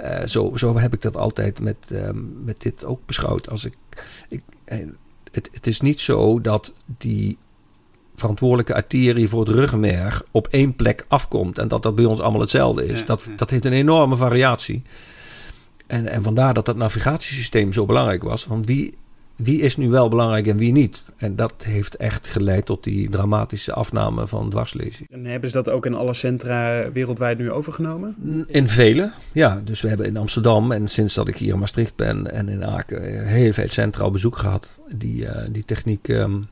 C: Uh, zo, zo heb ik dat altijd met, uh, met dit ook beschouwd. Als ik, ik, het, het is niet zo dat die verantwoordelijke arterie voor het ruggenmerg op één plek afkomt en dat dat bij ons allemaal hetzelfde is.
D: Ja,
C: dat,
D: ja.
C: dat heeft een enorme variatie. En, en vandaar dat dat navigatiesysteem zo belangrijk was. Van wie, wie is nu wel belangrijk en wie niet? En dat heeft echt geleid tot die dramatische afname van dwarslezing.
B: En hebben ze dat ook in alle centra wereldwijd nu overgenomen?
C: In vele, ja. Dus we hebben in Amsterdam en sinds dat ik hier in Maastricht ben en in Aken heel veel centra op bezoek gehad. Die, uh, die techniek um,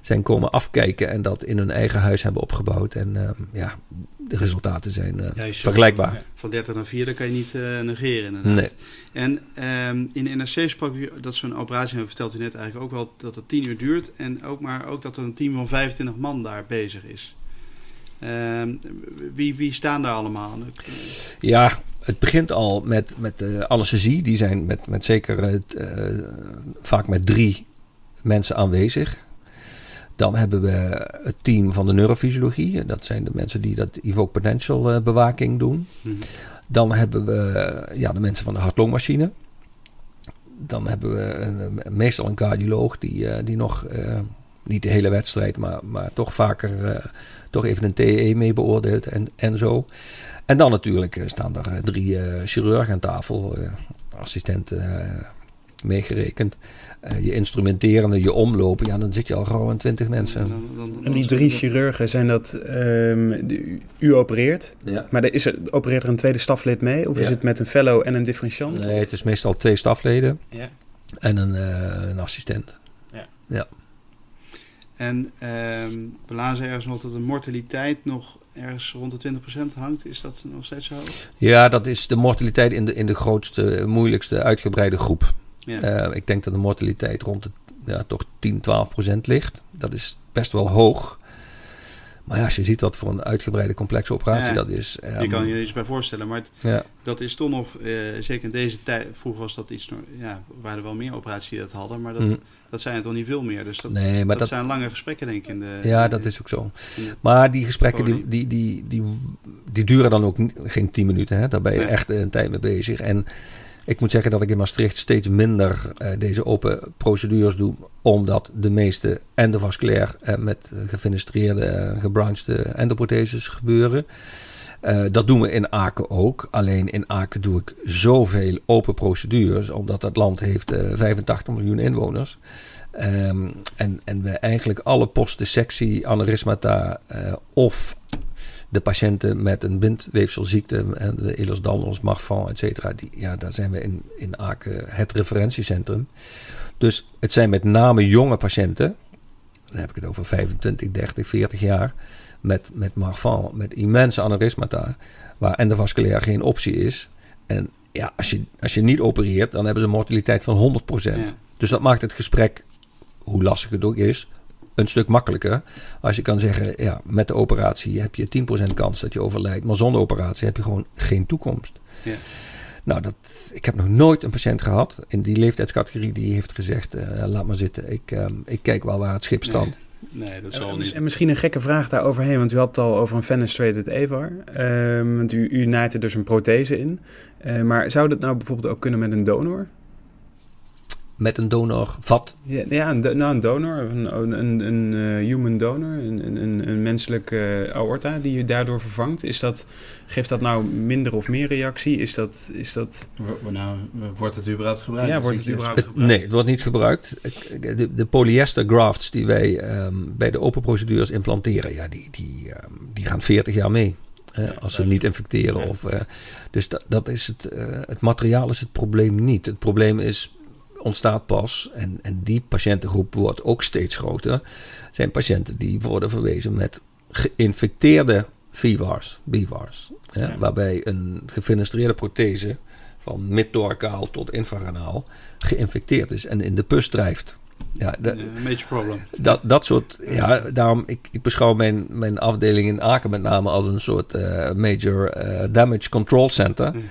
C: zijn komen afkijken en dat in hun eigen huis hebben opgebouwd. En um, ja, de resultaten zijn uh,
D: Ja, ziet
C: vergelijkbaar.
D: Van, van 30 naar 4, dat kan je niet uh, negeren inderdaad.
C: Nee.
D: En um, in de NRC sprak u dat zo'n operatie, en vertelt u net eigenlijk ook wel dat het 10 uur duurt. En ook maar ook dat er een team van 25 man daar bezig is. Um, wie, wie staan daar allemaal?
C: Ja, het begint al met, met de anesthesie. Die zijn met, met zeker vaak met drie mensen aanwezig. Dan hebben we het team van de neurofysiologie. Dat zijn de mensen die dat evoke potential uh, bewaking doen.
D: Hmm.
C: Dan hebben we ja, de mensen van de hartlongmachine. Dan hebben we een, meestal een cardioloog die, uh, die nog, uh, niet de hele wedstrijd, maar, maar toch vaker uh, toch even een TE mee beoordeelt en, en zo. En dan natuurlijk staan er drie chirurgen aan tafel, assistenten meegerekend. Uh, je instrumenterende, je omlopen, ja, dan zit je al gauw aan twintig mensen.
D: Dan, dan, dan,
B: en die drie chirurgen, zijn dat, um, de, u opereert,
C: ja.
B: maar er is er, opereert er een tweede staflid mee? Of
C: ja.
B: is het met een fellow en een differentiant?
C: Nee, het is meestal twee stafleden
B: ja.
C: en een, uh, een assistent.
B: Ja.
C: ja.
D: En um, we lazen ergens nog dat de mortaliteit nog ergens rond de 20% hangt. Is dat nog steeds zo?
C: Ja, dat is de mortaliteit in de, in de grootste, moeilijkste, uitgebreide groep.
D: Ja.
C: Uh, ik denk dat de mortaliteit rond de ja, toch 10, 12 procent ligt. Dat is best wel hoog. Maar ja, als je ziet wat voor een uitgebreide complexe operatie
D: Ja.
C: dat is.
D: je
C: ehm,
D: kan je er iets bij voorstellen, maar het-
C: ja.
D: dat is toch nog, eh, zeker in deze tijd, vroeger was dat iets, ja, waren er wel meer operaties die dat hadden, maar dat,
C: Mhm.
D: dat zijn er toch niet veel meer. Dus dat,
C: Nee, maar
D: dat,
C: dat,
D: zijn lange gesprekken denk ik in de...
C: ja,
D: in
C: dat is ook zo.
D: de-
C: Maar die gesprekken die, die, die, die, die duren dan ook geen tien minuten. Hè? Daar ben je
D: Nee.
C: echt een tijd mee bezig. En ik moet zeggen dat ik in Maastricht steeds minder eh, deze open procedures doe. Omdat de meeste endovasculair eh, met gefenestreerde, eh, gebranchte endoprotheses gebeuren. Eh, dat doen we in Aken ook. Alleen in Aken doe ik zoveel open procedures. Omdat dat land heeft eh 85 miljoen inwoners. Ehm, en, en we eigenlijk alle postdissectie, aneurysmata eh, of de patiënten met een bindweefselziekte, en de Ehlers-Danlos, Marfan, et cetera, die, ja, daar zijn we in, in Aken het referentiecentrum. Dus het zijn met name jonge patiënten, dan heb ik het over 25, 30, 40 jaar, met, met Marfan, met immense aneurysmata, waar endovasculair geen optie is. En ja, als je, als je niet opereert, dan hebben ze een mortaliteit van 100%.
D: Ja.
C: Dus dat maakt het gesprek, hoe lastig het ook is, een stuk makkelijker. Als je kan zeggen, ja, met de operatie heb je 10% kans dat je overlijdt. Maar zonder operatie heb je gewoon geen toekomst.
D: Ja.
C: Nou, dat, ik heb nog nooit een patiënt gehad in die leeftijdscategorie die heeft gezegd, eh, laat maar zitten. Ik, ehm, ik kijk wel waar het schip staat.
D: Nee, dat zal
B: En,
D: niet.
B: en misschien een gekke vraag daaroverheen, want u had het al over een fenestrated EVAR. Ehm, want u, u naait er dus een prothese in. Eh, maar zou dat nou bijvoorbeeld ook kunnen met een donor?
C: Met een donorvat.
B: Ja, ja een, nou, een donor, een, een, een eh, human donor, een, een- een, een menselijke aorta die u daardoor vervangt. Is dat, geeft dat nou minder of meer reactie? Is dat, is dat
D: Nou, wordt het überhaupt gebruikt?
B: Ja, wordt het überhaupt gebruikt?
C: Nee, het wordt niet gebruikt. De, de polyester grafts die wij ehm, bij de open procedures implanteren, ja, die, die, ehm, die gaan 40 jaar mee.
B: Ja,
C: als ze niet infecteren.
B: Ja.
C: Of, eh, dus dat, dat is het, eh, het materiaal is het probleem niet. Het probleem is, ontstaat pas, en, en die patiëntengroep wordt ook steeds groter, zijn patiënten die worden verwezen met geïnfecteerde VIVARs, BIVARs. hè,
B: Ja.
C: Waarbij een gefenestreerde prothese van midtorkaal tot infraganaal geïnfecteerd is en in de pus drijft. Ja, dat,
D: een major problem.
C: dat, dat soort, ja, daarom, ik, ik beschouw mijn, mijn afdeling in Aken met name als een soort eh, major eh, damage control center.
D: Mm.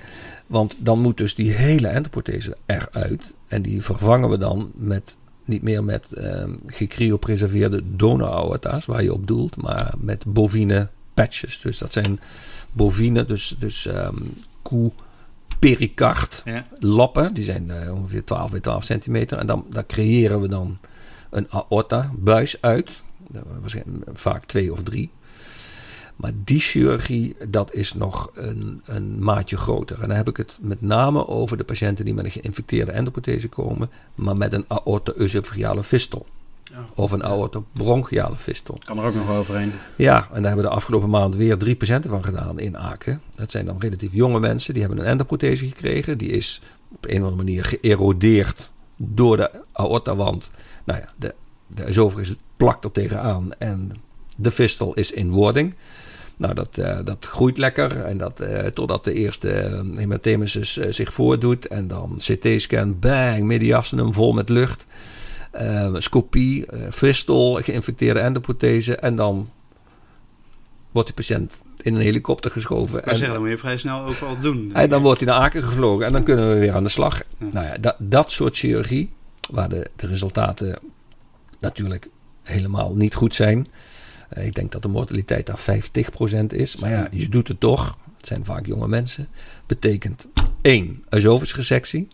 C: Want dan moet dus die hele endoprothese eruit. En die vervangen we dan met, niet meer met gecriopreserveerde donor-aorta's, waar je op doelt, maar met bovine patches. Dus dat zijn bovine, dus, dus ehm koe pericard
D: Ja.
C: lappen. Die zijn eh, ongeveer 12 bij 12 centimeter. En dan, daar creëren we dan een aorta-buis uit. Dat was vaak twee of drie. Maar die chirurgie, dat is nog een, een maatje groter. En dan heb ik het met name over de patiënten die met een geïnfecteerde endoprothese komen, maar met een aorta-oesophageale fistel.
B: Ja.
C: Of een aorta-bronchiale fistel.
B: kan er ook nog wel overheen?
C: Ja, en daar hebben we de afgelopen maand weer drie patiënten van gedaan in Aken. Dat zijn dan relatief jonge mensen, die hebben een endoprothese gekregen. Die is op een of andere manier geërodeerd door de aortawand. Nou ja, de, de plakt er tegenaan en de fistel is in wording. Nou, dat, eh, dat groeit lekker en dat, eh, totdat de eerste eh, hematemesis zich voordoet. En dan CT-scan, bang, mediastinum vol met lucht. Scopie, fistel, geïnfecteerde endoprothese. En dan wordt die patiënt in een helikopter geschoven.
D: Kan
C: En,
D: zeggen, dan moet je vrij snel ook wel doen.
C: en dan wordt hij naar Aken gevlogen en dan kunnen we weer aan de slag.
D: Ja.
C: Nou ja, dat, dat soort chirurgie, waar de, de resultaten natuurlijk helemaal niet goed zijn. Eh, ik denk dat de mortaliteit daar 50% is. Maar ja, je doet het toch. Het zijn vaak jonge mensen. Betekent één, esofagusresectie.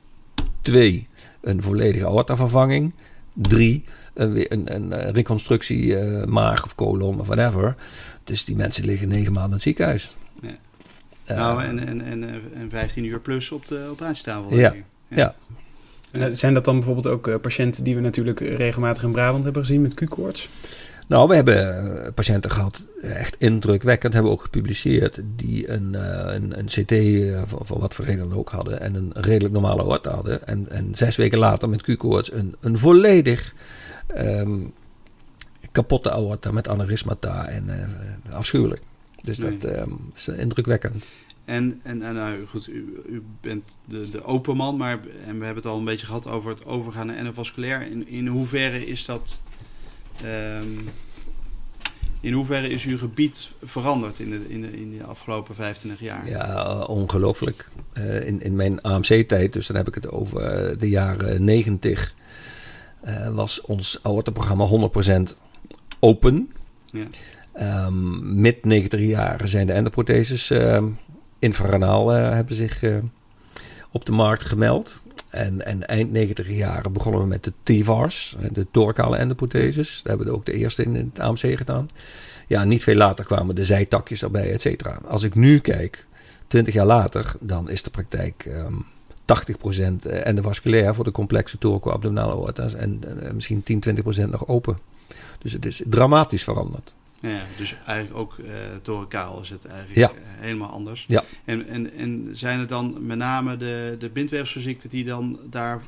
C: Twee, een volledige aortavervanging. Drie, een, weer- een, een eh, reconstructie eh, maag of colon of whatever. Dus die mensen liggen negen maanden in het ziekenhuis.
D: Ja. Nou, en, en, en, en 15 uur plus op de operatietafel.
C: Ja. Ja.
B: En, zijn dat dan bijvoorbeeld ook eh, patiënten die we natuurlijk regelmatig in Brabant hebben gezien met Q-koorts?
C: Nou, we hebben eh, patiënten gehad, eh, echt indrukwekkend, hebben we ook gepubliceerd, die een, eh, een, een CT van, van wat voor reden dan ook hadden en een redelijk normale aorta hadden. En, en zes weken later met Q-koorts een, een volledig ehm, kapotte aorta met aneurysmata en eh, afschuwelijk. Dus
D: Nee.
C: dat ehm, is indrukwekkend.
D: En, en, en nou goed, u, u bent de, de open man, maar en we hebben het al een beetje gehad over het overgaan naar endovasculair. In, in hoeverre is dat, ehm, In hoeverre is uw gebied veranderd in de, in de, in de afgelopen 25 jaar?
C: Ja, uh, ongelooflijk. Uh, in, in mijn AMC-tijd, dus dan heb ik het over uh, de jaren 90, was ons aortenprogramma 100% open. Ja. Um, mid 90 jaar zijn de endoprotheses infraranaal hebben zich op de markt gemeld. En, en eind 90 jaren begonnen we met de TVARS, de thoracale endoprotheses. Daar hebben we ook de eerste in het AMC gedaan. Ja, niet veel later kwamen de zijtakjes erbij, et cetera. Als ik nu kijk, 20 jaar later, dan is de praktijk um, 80% endovasculair voor de complexe thoraco-abdominale aorta's en uh, misschien 10, 20% nog open. Dus het is dramatisch veranderd.
D: Ja, dus eigenlijk ook uh, is het eigenlijk ja. helemaal anders.
C: Ja.
D: En, en, en zijn het dan met name de, de bindweefselziekten die dan daar,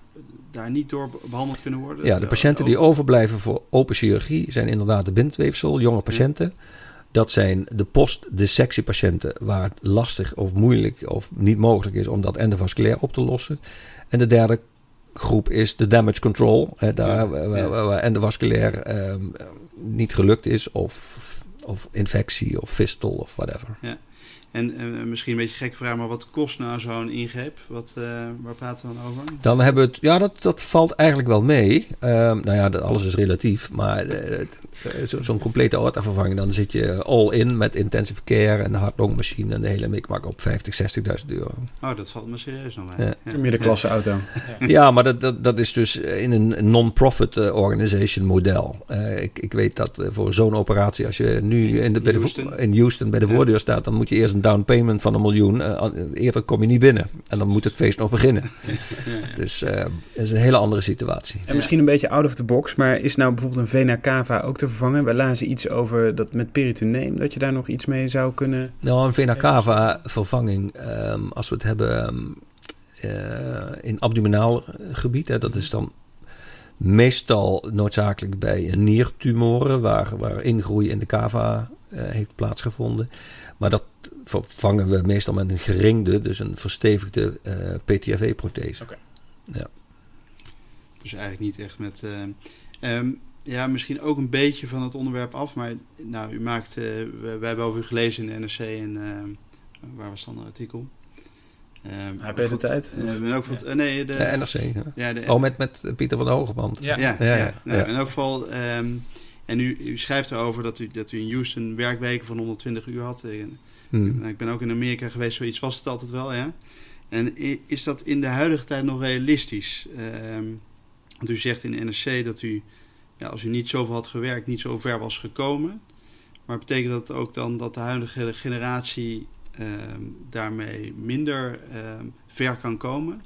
D: daar niet door behandeld kunnen worden?
C: Ja, de patiënten die overblijven voor open chirurgie zijn inderdaad de bindweefsel, jonge patiënten. Ja. Dat zijn de post-dissectiepatiënten waar het lastig of moeilijk of niet mogelijk is om dat endovasculair op te lossen. En de derde groep is de damage control. Hè, daar ja, waar, ja. waar, waar endovasculair um, niet gelukt is of, of infectie of fistel of whatever.
D: Ja. En uh, misschien een beetje gek vraag, maar wat kost nou zo'n ingreep? Wat, uh, waar praten we dan over?
C: Dan hebben we het, ja, dat, dat valt eigenlijk wel mee. Uh, nou ja, dat, alles is relatief, maar zo'n zo complete aortavervanging, dan zit je all in met intensive care en de hart-longmachine en de hele mikmak op 50, 60.000 euro.
D: Oh, dat valt me serieus nog mee.
B: Ja. Ja. Middenklasse auto.
C: Ja, ja maar dat, dat, dat is dus in een non-profit organization model. ik, ik weet dat voor zo'n operatie, als je nu in, de, bij de, in Houston bij de voordeur staat, dan moet je eerst een down payment van een miljoen. Uh, eerder kom je niet binnen. En dan moet het feest nog beginnen. Ja, ja. Dus uh, het is een hele andere situatie.
B: En misschien een beetje out of the box. Maar is nou bijvoorbeeld een vena cava ook te vervangen? We lazen iets over dat met peritoneum. Dat je daar nog iets mee zou kunnen...
C: Nou, een vena cava vervanging. Um, als we het hebben um, uh, in abdominaal gebied. Hè, dat is dan meestal noodzakelijk bij niertumoren. Waar, waar ingroei in de cava heeft plaatsgevonden. Maar dat vervangen we meestal met een geringde, dus een verstevigde uh, PTFE-prothese.
B: Okay.
C: Ja.
D: Dus eigenlijk niet echt met. Uh, um, ja, misschien ook een beetje van het onderwerp af. Maar nou, u maakt. Uh, wij, wij hebben over u gelezen in de NRC en. waar was dan het artikel?
B: Um, HP de tijd?
D: Uh, ook uh, nee, de,
C: de NRC. Ja. Ja, de, oh, met, met Pieter van de Hogeband.
D: Ja, ja, ja. ja, nou, in elk geval. Um, en u, u schrijft erover dat u, dat u in Houston werkweken van 120 uur had. En, hmm. Ik ben ook in Amerika geweest, zoiets was het altijd wel, ja. En is dat in de huidige tijd nog realistisch? Um, want u zegt in de NRC dat u, ja, als u niet zoveel had gewerkt, niet zo ver was gekomen. Maar betekent dat ook dan dat de huidige generatie um, daarmee minder um, ver kan komen?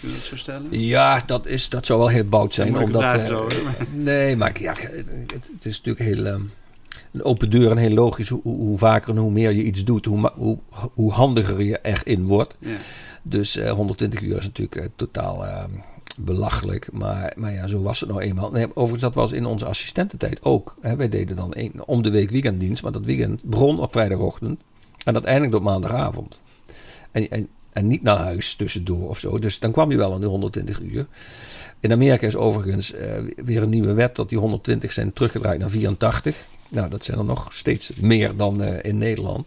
D: Kunnen we dat zo stellen?
C: Ja, dat, is, dat zou wel heel bout zijn.
D: omdat, uh, zo,
C: nee, maar ja, het, het is natuurlijk heel... Een open deur en heel logisch. Hoe, hoe, vaker en hoe meer je iets doet, hoe, hoe, hoe handiger je erin wordt.
D: Ja.
C: Dus uh, 120 uur is natuurlijk uh, totaal uh, belachelijk. Maar, maar ja, zo was het nou eenmaal. Nee, overigens, dat was in onze assistententijd ook. Hè. Wij deden dan een, om de week weekenddienst. Maar dat weekend begon op vrijdagochtend. En dat eindigde op maandagavond. En, en, en niet naar huis tussendoor of zo. Dus dan kwam je wel aan de 120 uur. In Amerika is overigens uh, weer een nieuwe wet dat die 120 zijn teruggedraaid naar 84. Nou, dat zijn er nog steeds meer dan uh, in Nederland.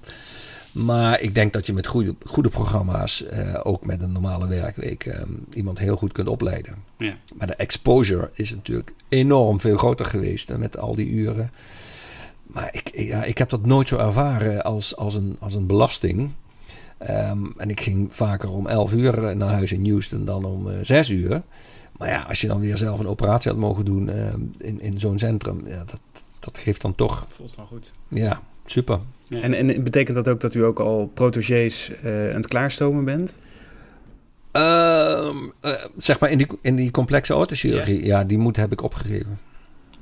C: Maar ik denk dat je met goede, goede programma's, uh, ook met een normale werkweek, um, iemand heel goed kunt opleiden.
D: Ja.
C: Maar de exposure is natuurlijk enorm veel groter geweest hè, met al die uren. Maar ik, ja, ik heb dat nooit zo ervaren als, als, een, als een belasting. Um, en ik ging vaker om 11 uur naar huis in Houston dan om uh, 6 uur. Maar ja, als je dan weer zelf een operatie had mogen doen in, in zo'n centrum, ja, dat, dat geeft dan toch.
B: Dat voelt wel goed.
C: Ja, super.
B: Ja. En, en betekent dat ook dat u ook al protégés uh, aan het klaarstomen bent?
C: Uh, zeg maar in die, in die complexe orthochirurgie, ja. ja, die moed heb ik opgegeven.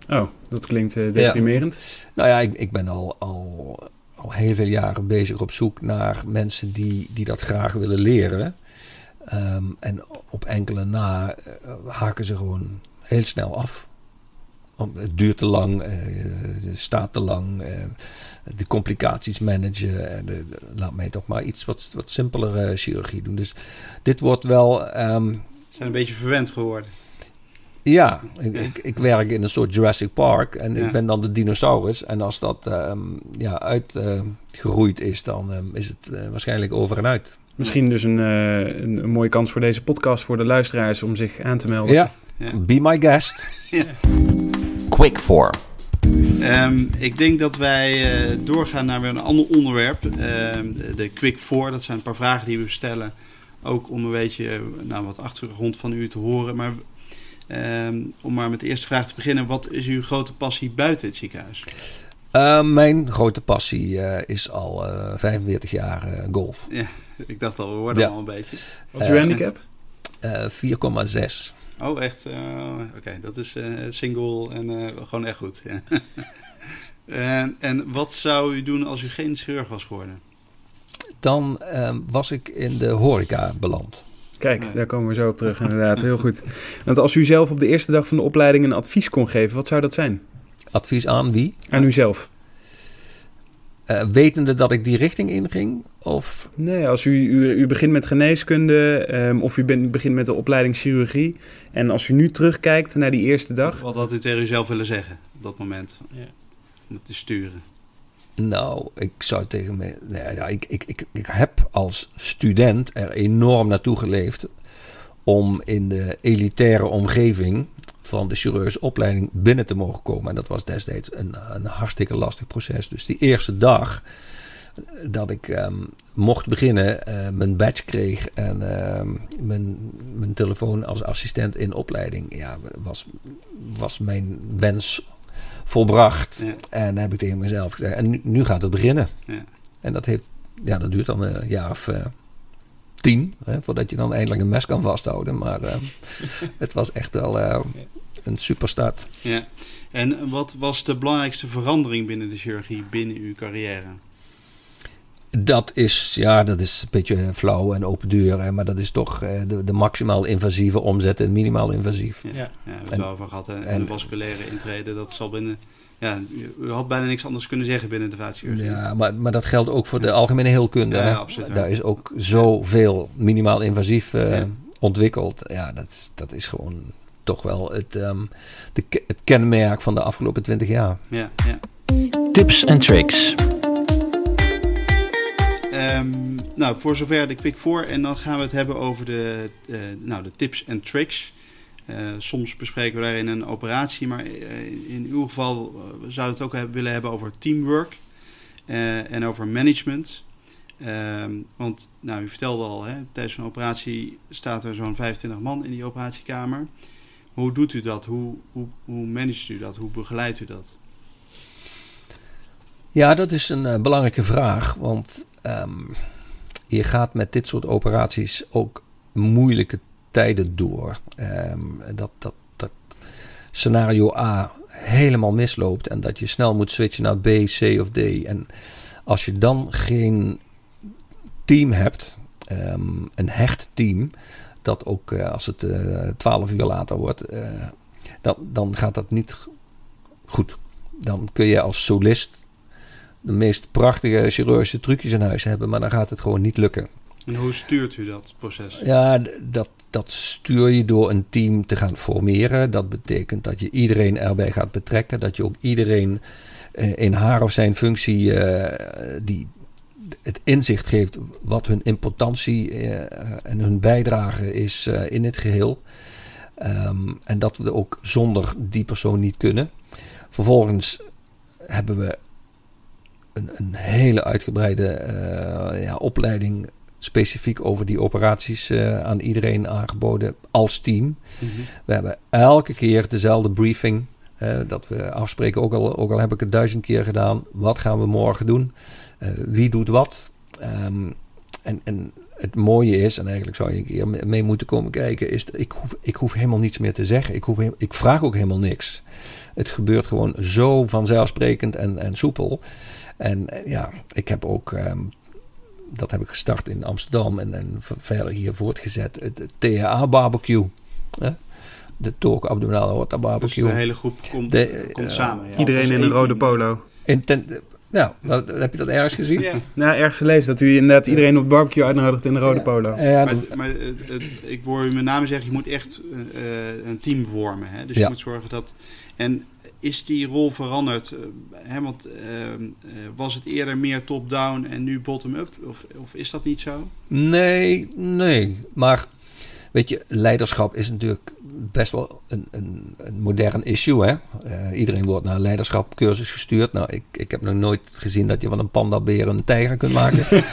B: Oh, dat klinkt deprimerend.
C: Ja. Nou ja, ik, ik ben al, al, al heel veel jaren bezig op zoek naar mensen die, die dat graag willen leren. Um, en op enkele na uh, haken ze gewoon heel snel af. Om, het duurt te lang, uh, het staat te lang, uh, de complicaties managen. De, laat mij toch maar iets wat, wat simpelere chirurgie doen. Dus dit wordt wel. Um,
D: zijn een beetje verwend geworden.
C: Ja, ik, ik, ik werk in een soort Jurassic Park en
D: Ja.
C: ik ben dan de dinosaurus. En als dat ehm, ja, uitgeroeid is, dan ehm, is het eh, waarschijnlijk over en uit.
B: Misschien dus een, eh, een, een mooie kans voor deze podcast voor de luisteraars om zich aan te melden.
C: Ja,
D: Ja.
C: be my guest.
A: Quick for.
D: Ehm, ik denk dat wij eh, doorgaan naar weer een ander onderwerp. Ehm, de, Quick Four, dat zijn een paar vragen die we stellen. Ook om een beetje eh, nou, wat achtergrond van u te horen. Maar ehm, om maar met de eerste vraag te beginnen. Wat is uw grote passie buiten het ziekenhuis?
C: Mijn grote passie eh, is al eh 45 jaar eh, golf.
D: Ja, ik dacht al, we worden
C: Ja.
D: al een beetje.
B: Wat is uw handicap?
C: Eh 4,6.
D: Oh, echt? eh, Oké, dat is eh, single en eh, gewoon echt goed. Ja. en, en wat zou u doen als u geen chirurg was geworden?
C: Dan ehm, was ik in de horeca beland.
B: Kijk, daar komen we zo op terug inderdaad. Heel goed. Want als u zelf op de eerste dag van de opleiding een advies kon geven, wat zou dat zijn?
C: Advies aan wie?
B: Aan uzelf?
C: Eh, wetende dat ik die richting inging? Of
B: Nee, als u, u, u begint met geneeskunde ehm, of u bent- begint met de opleiding chirurgie. En als u nu terugkijkt naar die eerste dag.
D: Wat had u tegen uzelf willen zeggen op dat moment? Om het te sturen.
C: Nou, ik zou tegen me. Nee, ja, ik, ik, ik, ik heb als student er enorm naartoe geleefd. om in de elitaire omgeving van de chirurgische opleiding binnen te mogen komen. En dat was destijds een, een hartstikke lastig proces. Dus die eerste dag dat ik ehm, mocht beginnen, eh, mijn badge kreeg en ehm, mijn, mijn telefoon als assistent in opleiding, ja, was, was mijn wens volbracht.
D: Ja.
C: En dan heb ik tegen mezelf gezegd, en nu, nu gaat het beginnen.
D: Ja.
C: En dat, heeft, ja, dat duurt dan een jaar of eh, tien, hè, voordat je dan eindelijk een mes kan vasthouden. Maar eh, het was echt wel eh, een superstart.
D: Ja. En wat was de belangrijkste verandering binnen de chirurgie binnen uw carrière?
C: Dat is, ja, dat is een beetje flauw en open deur, hè, maar dat is toch eh, de, de maximaal invasieve omzet en minimaal invasief.
D: Ja,
B: Ja.
D: ja we hebben het over gehad. hè. En,
C: en-
D: de vasculaire intrede, dat zal binnen... Ja, u, had bijna niks anders kunnen zeggen binnen de vaatchirurgie.
C: Ja, maar, maar dat geldt ook voor de algemene heelkunde.
D: Ja, absoluut.
C: Daar is ook zoveel minimaal invasief eh,
D: Ja.
C: ontwikkeld. Ja, dat, is- dat is gewoon toch wel het, ehm, de, het kenmerk van de afgelopen twintig jaar.
D: Ja, ja.
A: Tips en tricks.
D: Ehm, nou, voor zover de quick voor. En dan gaan we het hebben over de, eh, nou, de tips en tricks. Eh, soms bespreken we daarin een operatie, maar eh, in uw geval eh, we zouden het ook willen hebben over teamwork en over management. Ehm, want, nou, u vertelde al, hè, tijdens een operatie staat er zo'n 25 man in die operatiekamer. Hoe doet u dat? Hoe, hoe, hoe managt u dat? Hoe begeleidt u dat?
C: Ja, dat is een belangrijke vraag. Want ehm, je gaat met dit soort operaties ook moeilijke tijden door. Ehm, dat, dat, dat scenario A helemaal misloopt en dat je snel moet switchen naar B, C of D. En als je dan geen team hebt, ehm, een hecht team, dat ook eh, als het twaalf uur later wordt, eh, dan gaat dat niet goed. Dan kun je als solist de meest prachtige chirurgische trucjes in huis hebben, maar dan gaat het gewoon niet lukken.
D: En hoe stuurt u dat proces?
C: Ja, dat, dat stuur je door een team te gaan formeren. Dat betekent dat je iedereen erbij gaat betrekken, dat je ook iedereen eh, in haar of zijn functie eh, die het inzicht geeft wat hun importantie eh, en hun bijdrage is in het geheel. Ehm, en dat we ook zonder die persoon niet kunnen. Vervolgens hebben we een, een hele uitgebreide eh, ja, opleiding specifiek over die operaties eh, aan iedereen aangeboden als team.
D: Mhm.
C: We hebben elke keer dezelfde briefing. dat we afspreken, ook al, ook al heb ik het duizend keer gedaan. Wat gaan we morgen doen? Eh, wie doet wat? Ehm, en, en het mooie is, en eigenlijk zou je een keer me- mee moeten komen kijken, is dat ik hoef, ik hoef helemaal niets meer te zeggen. Ik, hoef, ik vraag ook helemaal niks. Het gebeurt gewoon zo vanzelfsprekend en, en soepel. En eh, ja, ik heb ook, ehm, dat heb ik gestart in Amsterdam en, en ver- verder hier voortgezet, het, het THA barbecue. hè? De Torque Abdominale Aorta
D: Dus
C: barbecue.
D: de hele groep komt,
C: De,
D: komt
C: eh,
D: samen. ja.
B: Iedereen
D: Als
B: in een rode polo.
C: In ten- Ja, nou, heb je dat ergens gezien?
D: Ja.
B: Nou, ergens gelezen dat u inderdaad iedereen op het barbecue uitnodigt in de rode
C: Ja.
B: polo.
C: Ja,
D: Maar,
C: dat-
D: het- maar het- het- ik hoor u met name zeggen, je moet echt eh, een team vormen. Hè? Dus
C: Ja.
D: je moet zorgen dat... En is die rol veranderd? eh, hè? Want eh, eh, was het eerder meer top-down en nu bottom-up? Of, of is dat niet zo?
C: Nee, nee. Maar weet je, leiderschap is natuurlijk best wel een, een, een modern issue. Hè? Iedereen wordt naar een leiderschapcursus gestuurd. Nou, ik, ik heb nog nooit gezien dat je van een pandabeer een tijger kunt maken.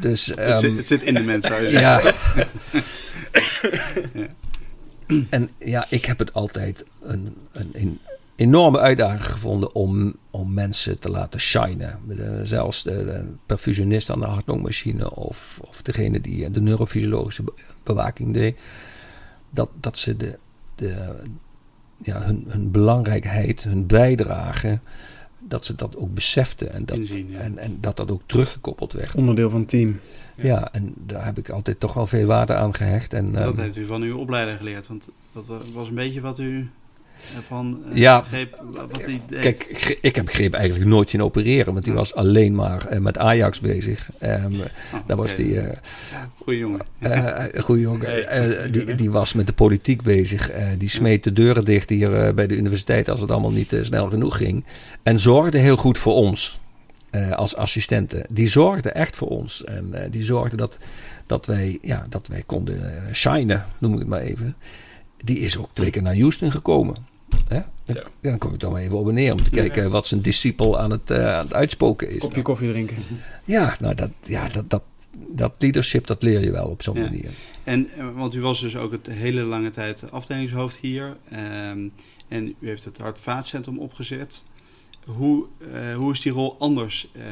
C: dus
D: het,
C: ehm,
D: zit, het zit in de mens, zou je zeggen.
C: ja. En ja, ik heb het altijd een, een, een enorme uitdaging gevonden om, om mensen te laten shinen. De- zelfs de, de perfusionist aan de hartloopmachine of, of degene die de neurofysiologische be- bewaking deed. Dat, dat ze de, de, ja, hun, hun belangrijkheid, hun bijdrage, dat ze dat ook beseften. En dat,
D: Inzien, ja.
C: en, en dat dat ook teruggekoppeld werd.
B: Onderdeel van het team.
C: Ja, en daar heb ik altijd toch wel veel waarde aan gehecht. En,
D: Dat
C: ehm,
D: heeft u van uw opleider geleerd. Want dat wa- was een beetje wat u ervan eh,
C: Ja.
D: Wat hij.
C: Kijk, ik heb Greep eigenlijk nooit zien opereren, want die was alleen maar eh, met Ajax bezig.
D: Oh,
C: daar was die eh
D: Goeie jongen.
C: goede jongen. die, die was met de politiek bezig. die smeet de deuren dicht hier bij de universiteit als het allemaal niet snel genoeg ging. En zorgde heel goed voor ons als assistenten. Die zorgde echt voor ons. En die zorgde dat, dat, wij, ja, dat wij konden shinen, noem ik het maar even. Die is ook twee keer naar Houston gekomen. Hè? Ja, dan kom ik dan maar even op en neer om te kijken wat zijn discipel aan het, eh, aan het uitspoken is.
B: Kopje koffie drinken.
C: Ja, nou dat, ja, dat, dat, dat leadership, dat leer je wel op zo'n
D: Ja.
C: manier.
D: En, eh, want u was dus ook het hele lange tijd afdelingshoofd hier. ehm, en u heeft het Hart Vaatcentrum opgezet. Hoe, eh, hoe is die rol anders? Eh,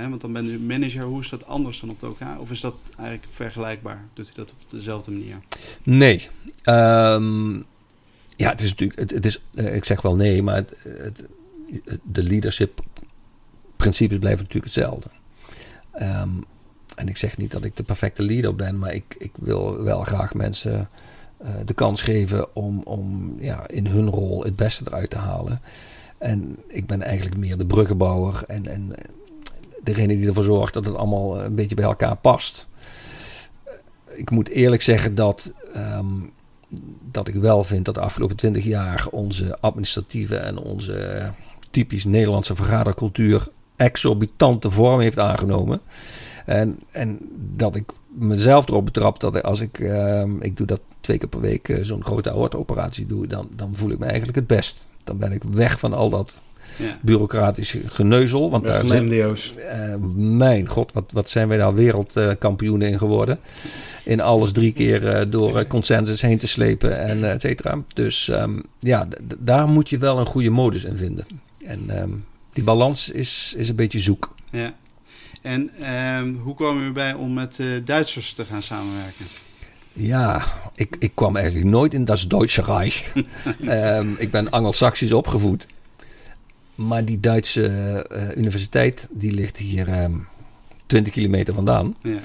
D: hè, want dan bent u manager. Hoe is dat anders dan op de OK? Of is dat eigenlijk vergelijkbaar? Doet u dat op dezelfde manier?
C: Nee. Ehm, ja, het is natuurlijk, het, het is, eh, ik zeg wel nee, maar het, het, de leadership principes blijven natuurlijk hetzelfde. Ehm, en ik zeg niet dat ik de perfecte leader ben, maar ik, ik wil wel graag mensen eh, de kans geven om, om ja, in hun rol het beste eruit te halen. En ik ben eigenlijk meer de bruggenbouwer en, en degene die ervoor zorgt dat het allemaal een beetje bij elkaar past. Ik moet eerlijk zeggen dat, ehm, dat ik wel vind dat de afgelopen twintig jaar onze administratieve en onze typisch Nederlandse vergadercultuur exorbitante vorm heeft aangenomen. En, en dat ik mezelf erop betrap dat als ik, ehm, ik doe dat twee keer per week, eh, zo'n grote aortoperatie doe, dan, dan voel ik me eigenlijk het best. Dan ben ik weg van al dat
D: Ja.
C: bureaucratische geneuzel. Want daar
B: MDO's.
C: eh, mijn god, wat, wat zijn wij daar wereldkampioenen in geworden. In alles drie keer eh, door eh, consensus heen te slepen en et cetera. Dus ehm, ja, daar moet je wel een goede modus in vinden. En ehm, die balans is, is een beetje zoek.
D: ja. En ehm, hoe kwam u erbij om met Duitsers te gaan samenwerken?
C: Ja, ik, ik kwam eigenlijk nooit in dat Duitse Rijk. Ehm, ik ben Anglo-Saxisch opgevoed. Maar die Duitse eh, universiteit, die ligt hier ehm 20 kilometer vandaan.
D: Ja.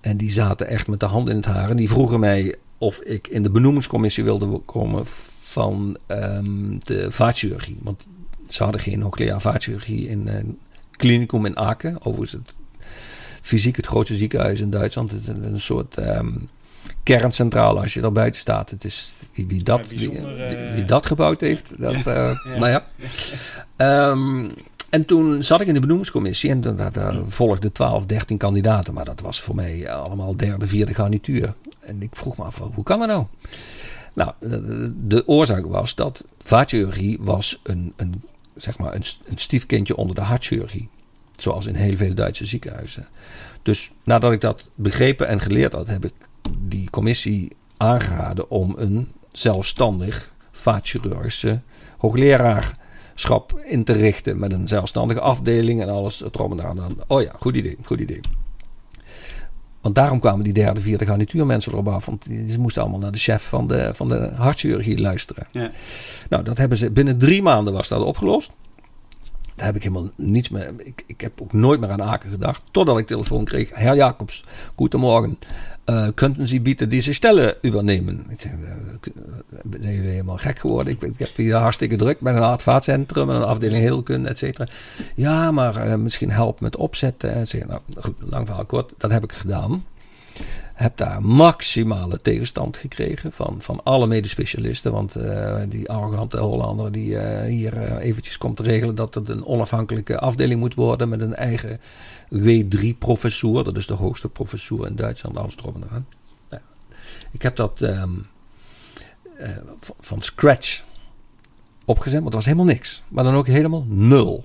C: En die zaten echt met de hand in het haar. En die vroegen mij of ik in de benoemingscommissie wilde komen van ehm, de vaatchirurgie. Want ze hadden geen nucleaire vaatchirurgie in een klinicum in Aken. Overigens het fysiek het grootste ziekenhuis in Duitsland. Het is een, een soort ehm, kerncentrale als je daar buiten staat. Het is wie, wie dat, wie, wie-
B: eh,
C: wie dat gebouwd heeft. Dat, eh. Nou ja. Ehm, en toen zat ik in de benoemingscommissie en daar, daar volgden 12, 13 kandidaten. Maar dat was voor mij allemaal derde, vierde garnituur. En ik vroeg me af, hoe kan dat nou? Nou, de, de oorzaak was dat vaatchirurgie was een, een, zeg maar een, een stiefkindje onder de hartchirurgie. Zoals in heel veel Duitse ziekenhuizen. Dus nadat ik dat begrepen en geleerd had, heb ik die commissie aangeraden om een zelfstandig vaatchirurgische hoogleraarschap in te richten. Met een zelfstandige afdeling en alles erop en eraan. Oh ja, goed idee, goed idee. Want daarom kwamen die derde, vierde garnituurmensen erop af. Want die- ze moesten allemaal naar de chef van de, van de hartchirurgie luisteren.
D: Ja.
C: Nou, dat hebben ze binnen drie maanden was dat opgelost. Daar heb ik helemaal niets meer. Ik, ik heb ook nooit meer aan Aken gedacht. Totdat ik telefoon kreeg. Herr Jacobs, goedemorgen. Uh, könnten Sie bieten diese Stelle zeg, zijn jullie helemaal gek geworden? Ik, heb hier hartstikke druk met een hartvaatcentrum en een afdeling heelkunde, et cetera. Ja, maar uh, misschien helpen met opzetten. En zeg, nou, goed, lang verhaal kort, dat heb ik gedaan. Heb daar maximale tegenstand gekregen van, van alle medespecialisten. Want uh, die arrogante Hollander die hier eventjes komt regelen dat het een onafhankelijke afdeling moet worden met een eigen W3-professour. Dat is de hoogste professour in Duitsland, alles erop eraan. Ik heb dat um, van scratch opgezet, want het was helemaal niks. Maar dan ook helemaal nul.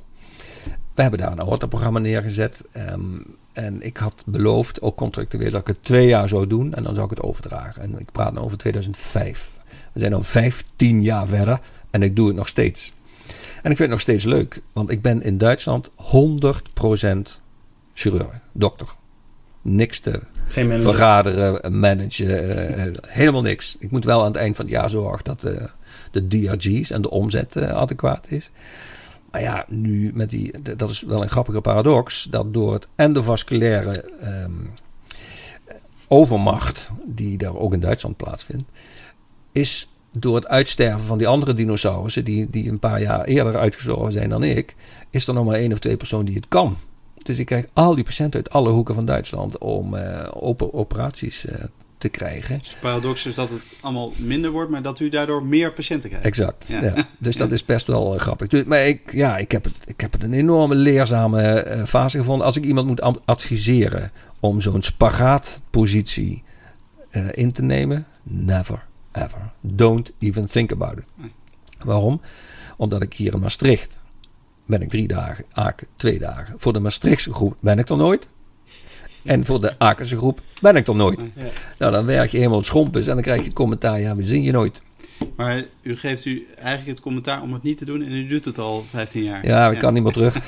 C: We hebben daar een aorta-programma neergezet. Um, en ik had beloofd, ook contractueel, dat ik het twee jaar zou doen. En dan zou ik het overdragen. En ik praat nu over 2005. We zijn nu 15 jaar verder. En ik doe het nog steeds. En ik vind het nog steeds leuk. Want ik ben in Duitsland 100% chirurg, dokter. Niks te
B: Geen manager.
C: verraderen, managen, uh, helemaal niks. Ik moet wel aan het eind van het jaar zorgen dat uh, de DRG's en de omzet uh, adequaat is. Maar ja, nu met die, dat is wel een grappige paradox, dat door het endovasculaire um, overmacht, die daar ook in Duitsland plaatsvindt, is door het uitsterven van die andere dinosaurussen, die, die een paar jaar eerder uitgestorven zijn dan ik, is er nog maar één of twee personen die het kan. Dus ik krijg al die patiënten uit alle hoeken van Duitsland om uh, open operaties uh, te krijgen.
D: Dus paradox is dat het allemaal minder wordt, maar dat u daardoor meer patiënten krijgt.
C: Exact. Ja. ja. Dus dat is best wel uh, grappig. Dus, maar ik, ja, ik, heb het, ik heb het een enorme leerzame fase gevonden. Als ik iemand moet adviseren om zo'n spagaatpositie uh, in te nemen, never ever. Don't even think about it. Nee. Waarom? Omdat ik hier in Maastricht ben ik drie dagen, Aken twee dagen. Voor de Maastrichtse groep ben ik er nooit. En voor de Akense groep ben ik er nooit. Ja. Nou, dan werk je helemaal schompens en dan krijg je het commentaar, ja, we zien je nooit.
D: Maar u geeft u eigenlijk het commentaar om het niet te doen en u doet het al 15 jaar.
C: Ja, ik ja. kan niet meer terug.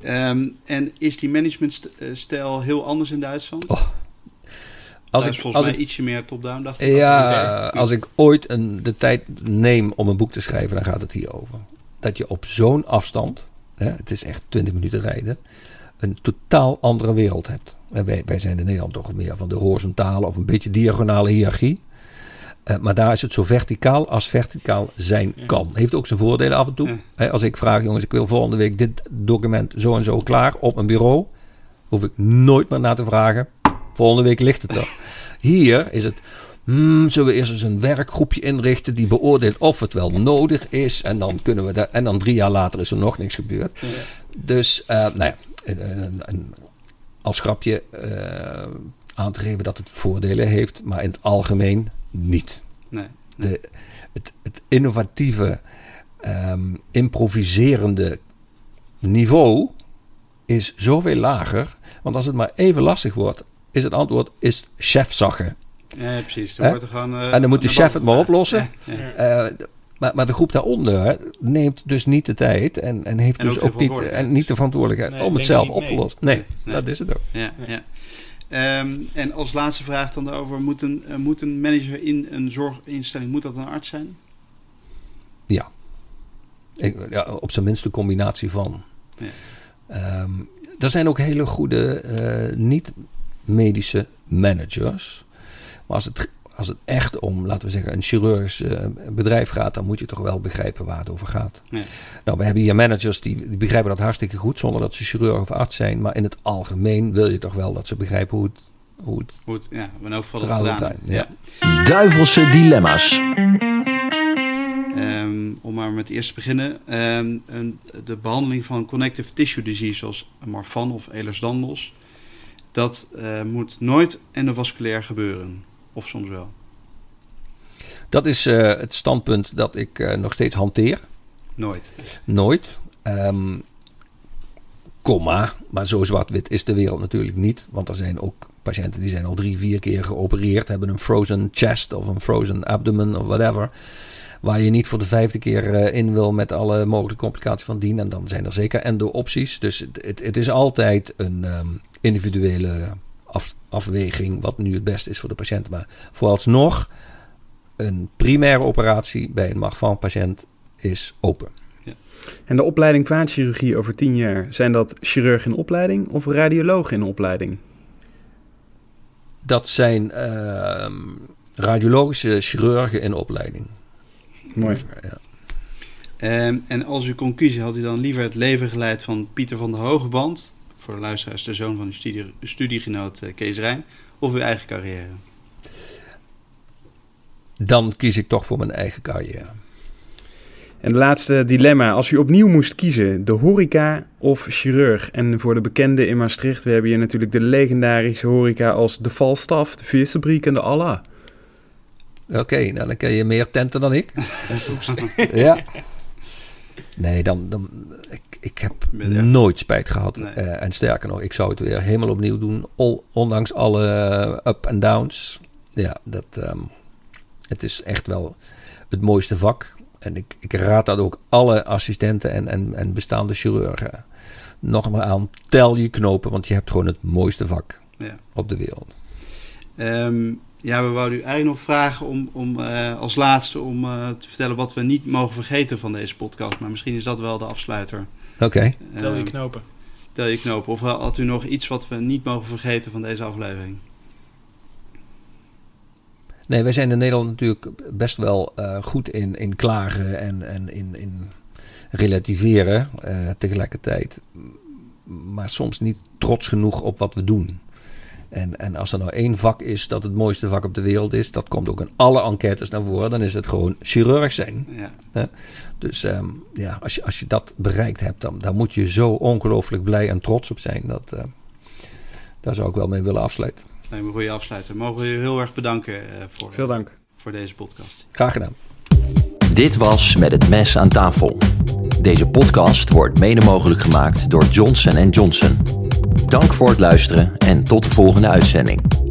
D: ja, um, en is die managementstijl heel anders in Duitsland?
C: Oh.
D: Als ik, volgens als mij ik, ietsje meer top-down, dacht
C: ik. Ja, als ik ooit een, de tijd neem om een boek te schrijven, dan gaat het hier over. Dat je op zo'n afstand, hè, het is echt 20 minuten rijden, een totaal andere wereld hebt. En wij, wij zijn in Nederland toch meer van de horizontale of een beetje diagonale hiërarchie. Uh, maar daar is het zo verticaal als verticaal zijn ja. kan. Heeft ook zijn voordelen af en toe. Ja. He, als ik vraag, jongens, ik wil volgende week dit document zo en zo klaar op een bureau, hoef ik nooit meer naar te vragen. Volgende week ligt het er. Hier is het. Hmm, zullen we eerst eens een werkgroepje inrichten die beoordeelt of het wel nodig is. En dan kunnen we daar. En dan drie jaar later is er nog niks gebeurd. Ja. Dus, uh, nou ja, als grapje uh, aan te geven dat het voordelen heeft, maar in het algemeen niet.
D: Nee, nee.
C: De, het, het, innovatieve, um, improviserende niveau is zoveel lager. Want als het maar even lastig wordt, is het antwoord is chefzaggen.
D: Ja, precies. Dan wordt er gewoon, uh,
C: en dan moet de chef het maar oplossen. Ja, ja. Uh, maar, maar, de groep daaronder neemt dus niet de tijd en, en heeft en dus ook, ook niet, en niet de verantwoordelijkheid nee, om het zelf op te lossen. Nee, nee, dat is het ook.
D: Ja, ja. Um, en als laatste vraag dan over, moet een, uh, moet een manager in een zorginstelling, moet dat een arts zijn?
C: Ja. Ik, ja op zijn minst een combinatie van. Ja. Um, er zijn ook hele goede uh, niet-medische managers. Maar als het, als het echt om, laten we zeggen, een chirurgisch uh, bedrijf gaat, dan moet je toch wel begrijpen waar het over gaat.
D: Ja.
C: Nou, we hebben hier managers die, die, begrijpen dat hartstikke goed, zonder dat ze chirurg of arts zijn. Maar in het algemeen wil je toch wel dat ze begrijpen hoe het. Hoe het,
D: hoe het ja, in elk geval het gedaan.
C: Ja.
A: Duivelse dilemma's.
D: Um, om maar met eerst te beginnen. Um, een, de behandeling van connective tissue disease, zoals Marfan of Ehlers-Danlos, dat uh, moet nooit endovasculair gebeuren. Of soms wel.
C: Dat is uh, het standpunt dat ik uh, nog steeds hanteer.
D: Nooit.
C: Nooit. Um, komma, maar zo zwart-wit is de wereld natuurlijk niet. Want er zijn ook patiënten die zijn al drie, vier keer geopereerd, hebben een frozen chest of een frozen abdomen of whatever waar je niet voor de vijfde keer uh, in wil met alle mogelijke complicaties van dien. En dan zijn er zeker endo-opties. Dus het, het, het, is altijd een um, individuele af, afweging wat nu het beste is voor de patiënt. Maar vooralsnog, een primaire operatie bij een Marfan-patiënt is open.
B: Ja. En de opleiding kwaadchirurgie over tien jaar, zijn dat chirurg in opleiding of radioloog in opleiding?
C: Dat zijn ehm, radiologische chirurgen in opleiding.
B: Mooi.
C: Ja.
D: Ehm, en als uw conclusie had u dan liever het leven geleid van Pieter van der Hogeband, voor de luisteraars de zoon van uw studie, studiegenoot eh, Kees Rijn, of uw eigen carrière?
C: Dan kies ik toch voor mijn eigen carrière.
B: En de laatste dilemma. Als u opnieuw moest kiezen, de horeca of chirurg? En voor de bekenden in Maastricht, we hebben hier natuurlijk de legendarische horeca als de Falstaff, de Vissenbriek en de Allah.
C: Oké, nou dan ken je meer tenten dan ik. ja. Nee, dan, dan ik, ik heb nooit spijt gehad.
D: Nee.
C: Eh, en sterker nog, ik zou het weer helemaal opnieuw doen. Al, ondanks alle eh, up en downs. Ja, dat, ehm, het is echt wel het mooiste vak. En ik, ik raad dat ook alle assistenten en, en, en bestaande chirurgen nog maar aan. Tel je knopen, want je hebt gewoon het mooiste vak
D: Ja.
C: op de wereld.
D: Ehm, ja, we wouden u eigenlijk nog vragen om, om eh, als laatste om eh, te vertellen wat we niet mogen vergeten van deze podcast. Maar misschien is dat wel de afsluiter.
C: Oké.
B: Tel je knopen.
D: tel je knopen. Of had u nog iets wat we niet mogen vergeten van deze aflevering?
C: Nee, wij zijn in Nederland natuurlijk best wel eh, goed in, in klagen en, en in, in relativeren eh, tegelijkertijd. Maar soms niet trots genoeg op wat we doen. En, en als er nou één vak is dat het mooiste vak op de wereld is, dat komt ook in alle enquêtes naar voren, dan is het gewoon chirurg zijn.
D: Ja.
C: Dus ehm, ja, als je, als je dat bereikt hebt, dan, dan moet je zo ongelooflijk blij en trots op zijn. Dat, eh, daar zou ik wel mee willen afsluiten.
D: Dat lijkt me een goede afsluiter. Mogen we u heel erg bedanken eh, voor,
B: Veel dank.
D: voor deze podcast.
C: Graag gedaan.
A: Dit was Met het Mes aan tafel. Deze podcast wordt mede mogelijk gemaakt door Johnson Johnson. Dank voor het luisteren en tot de volgende uitzending.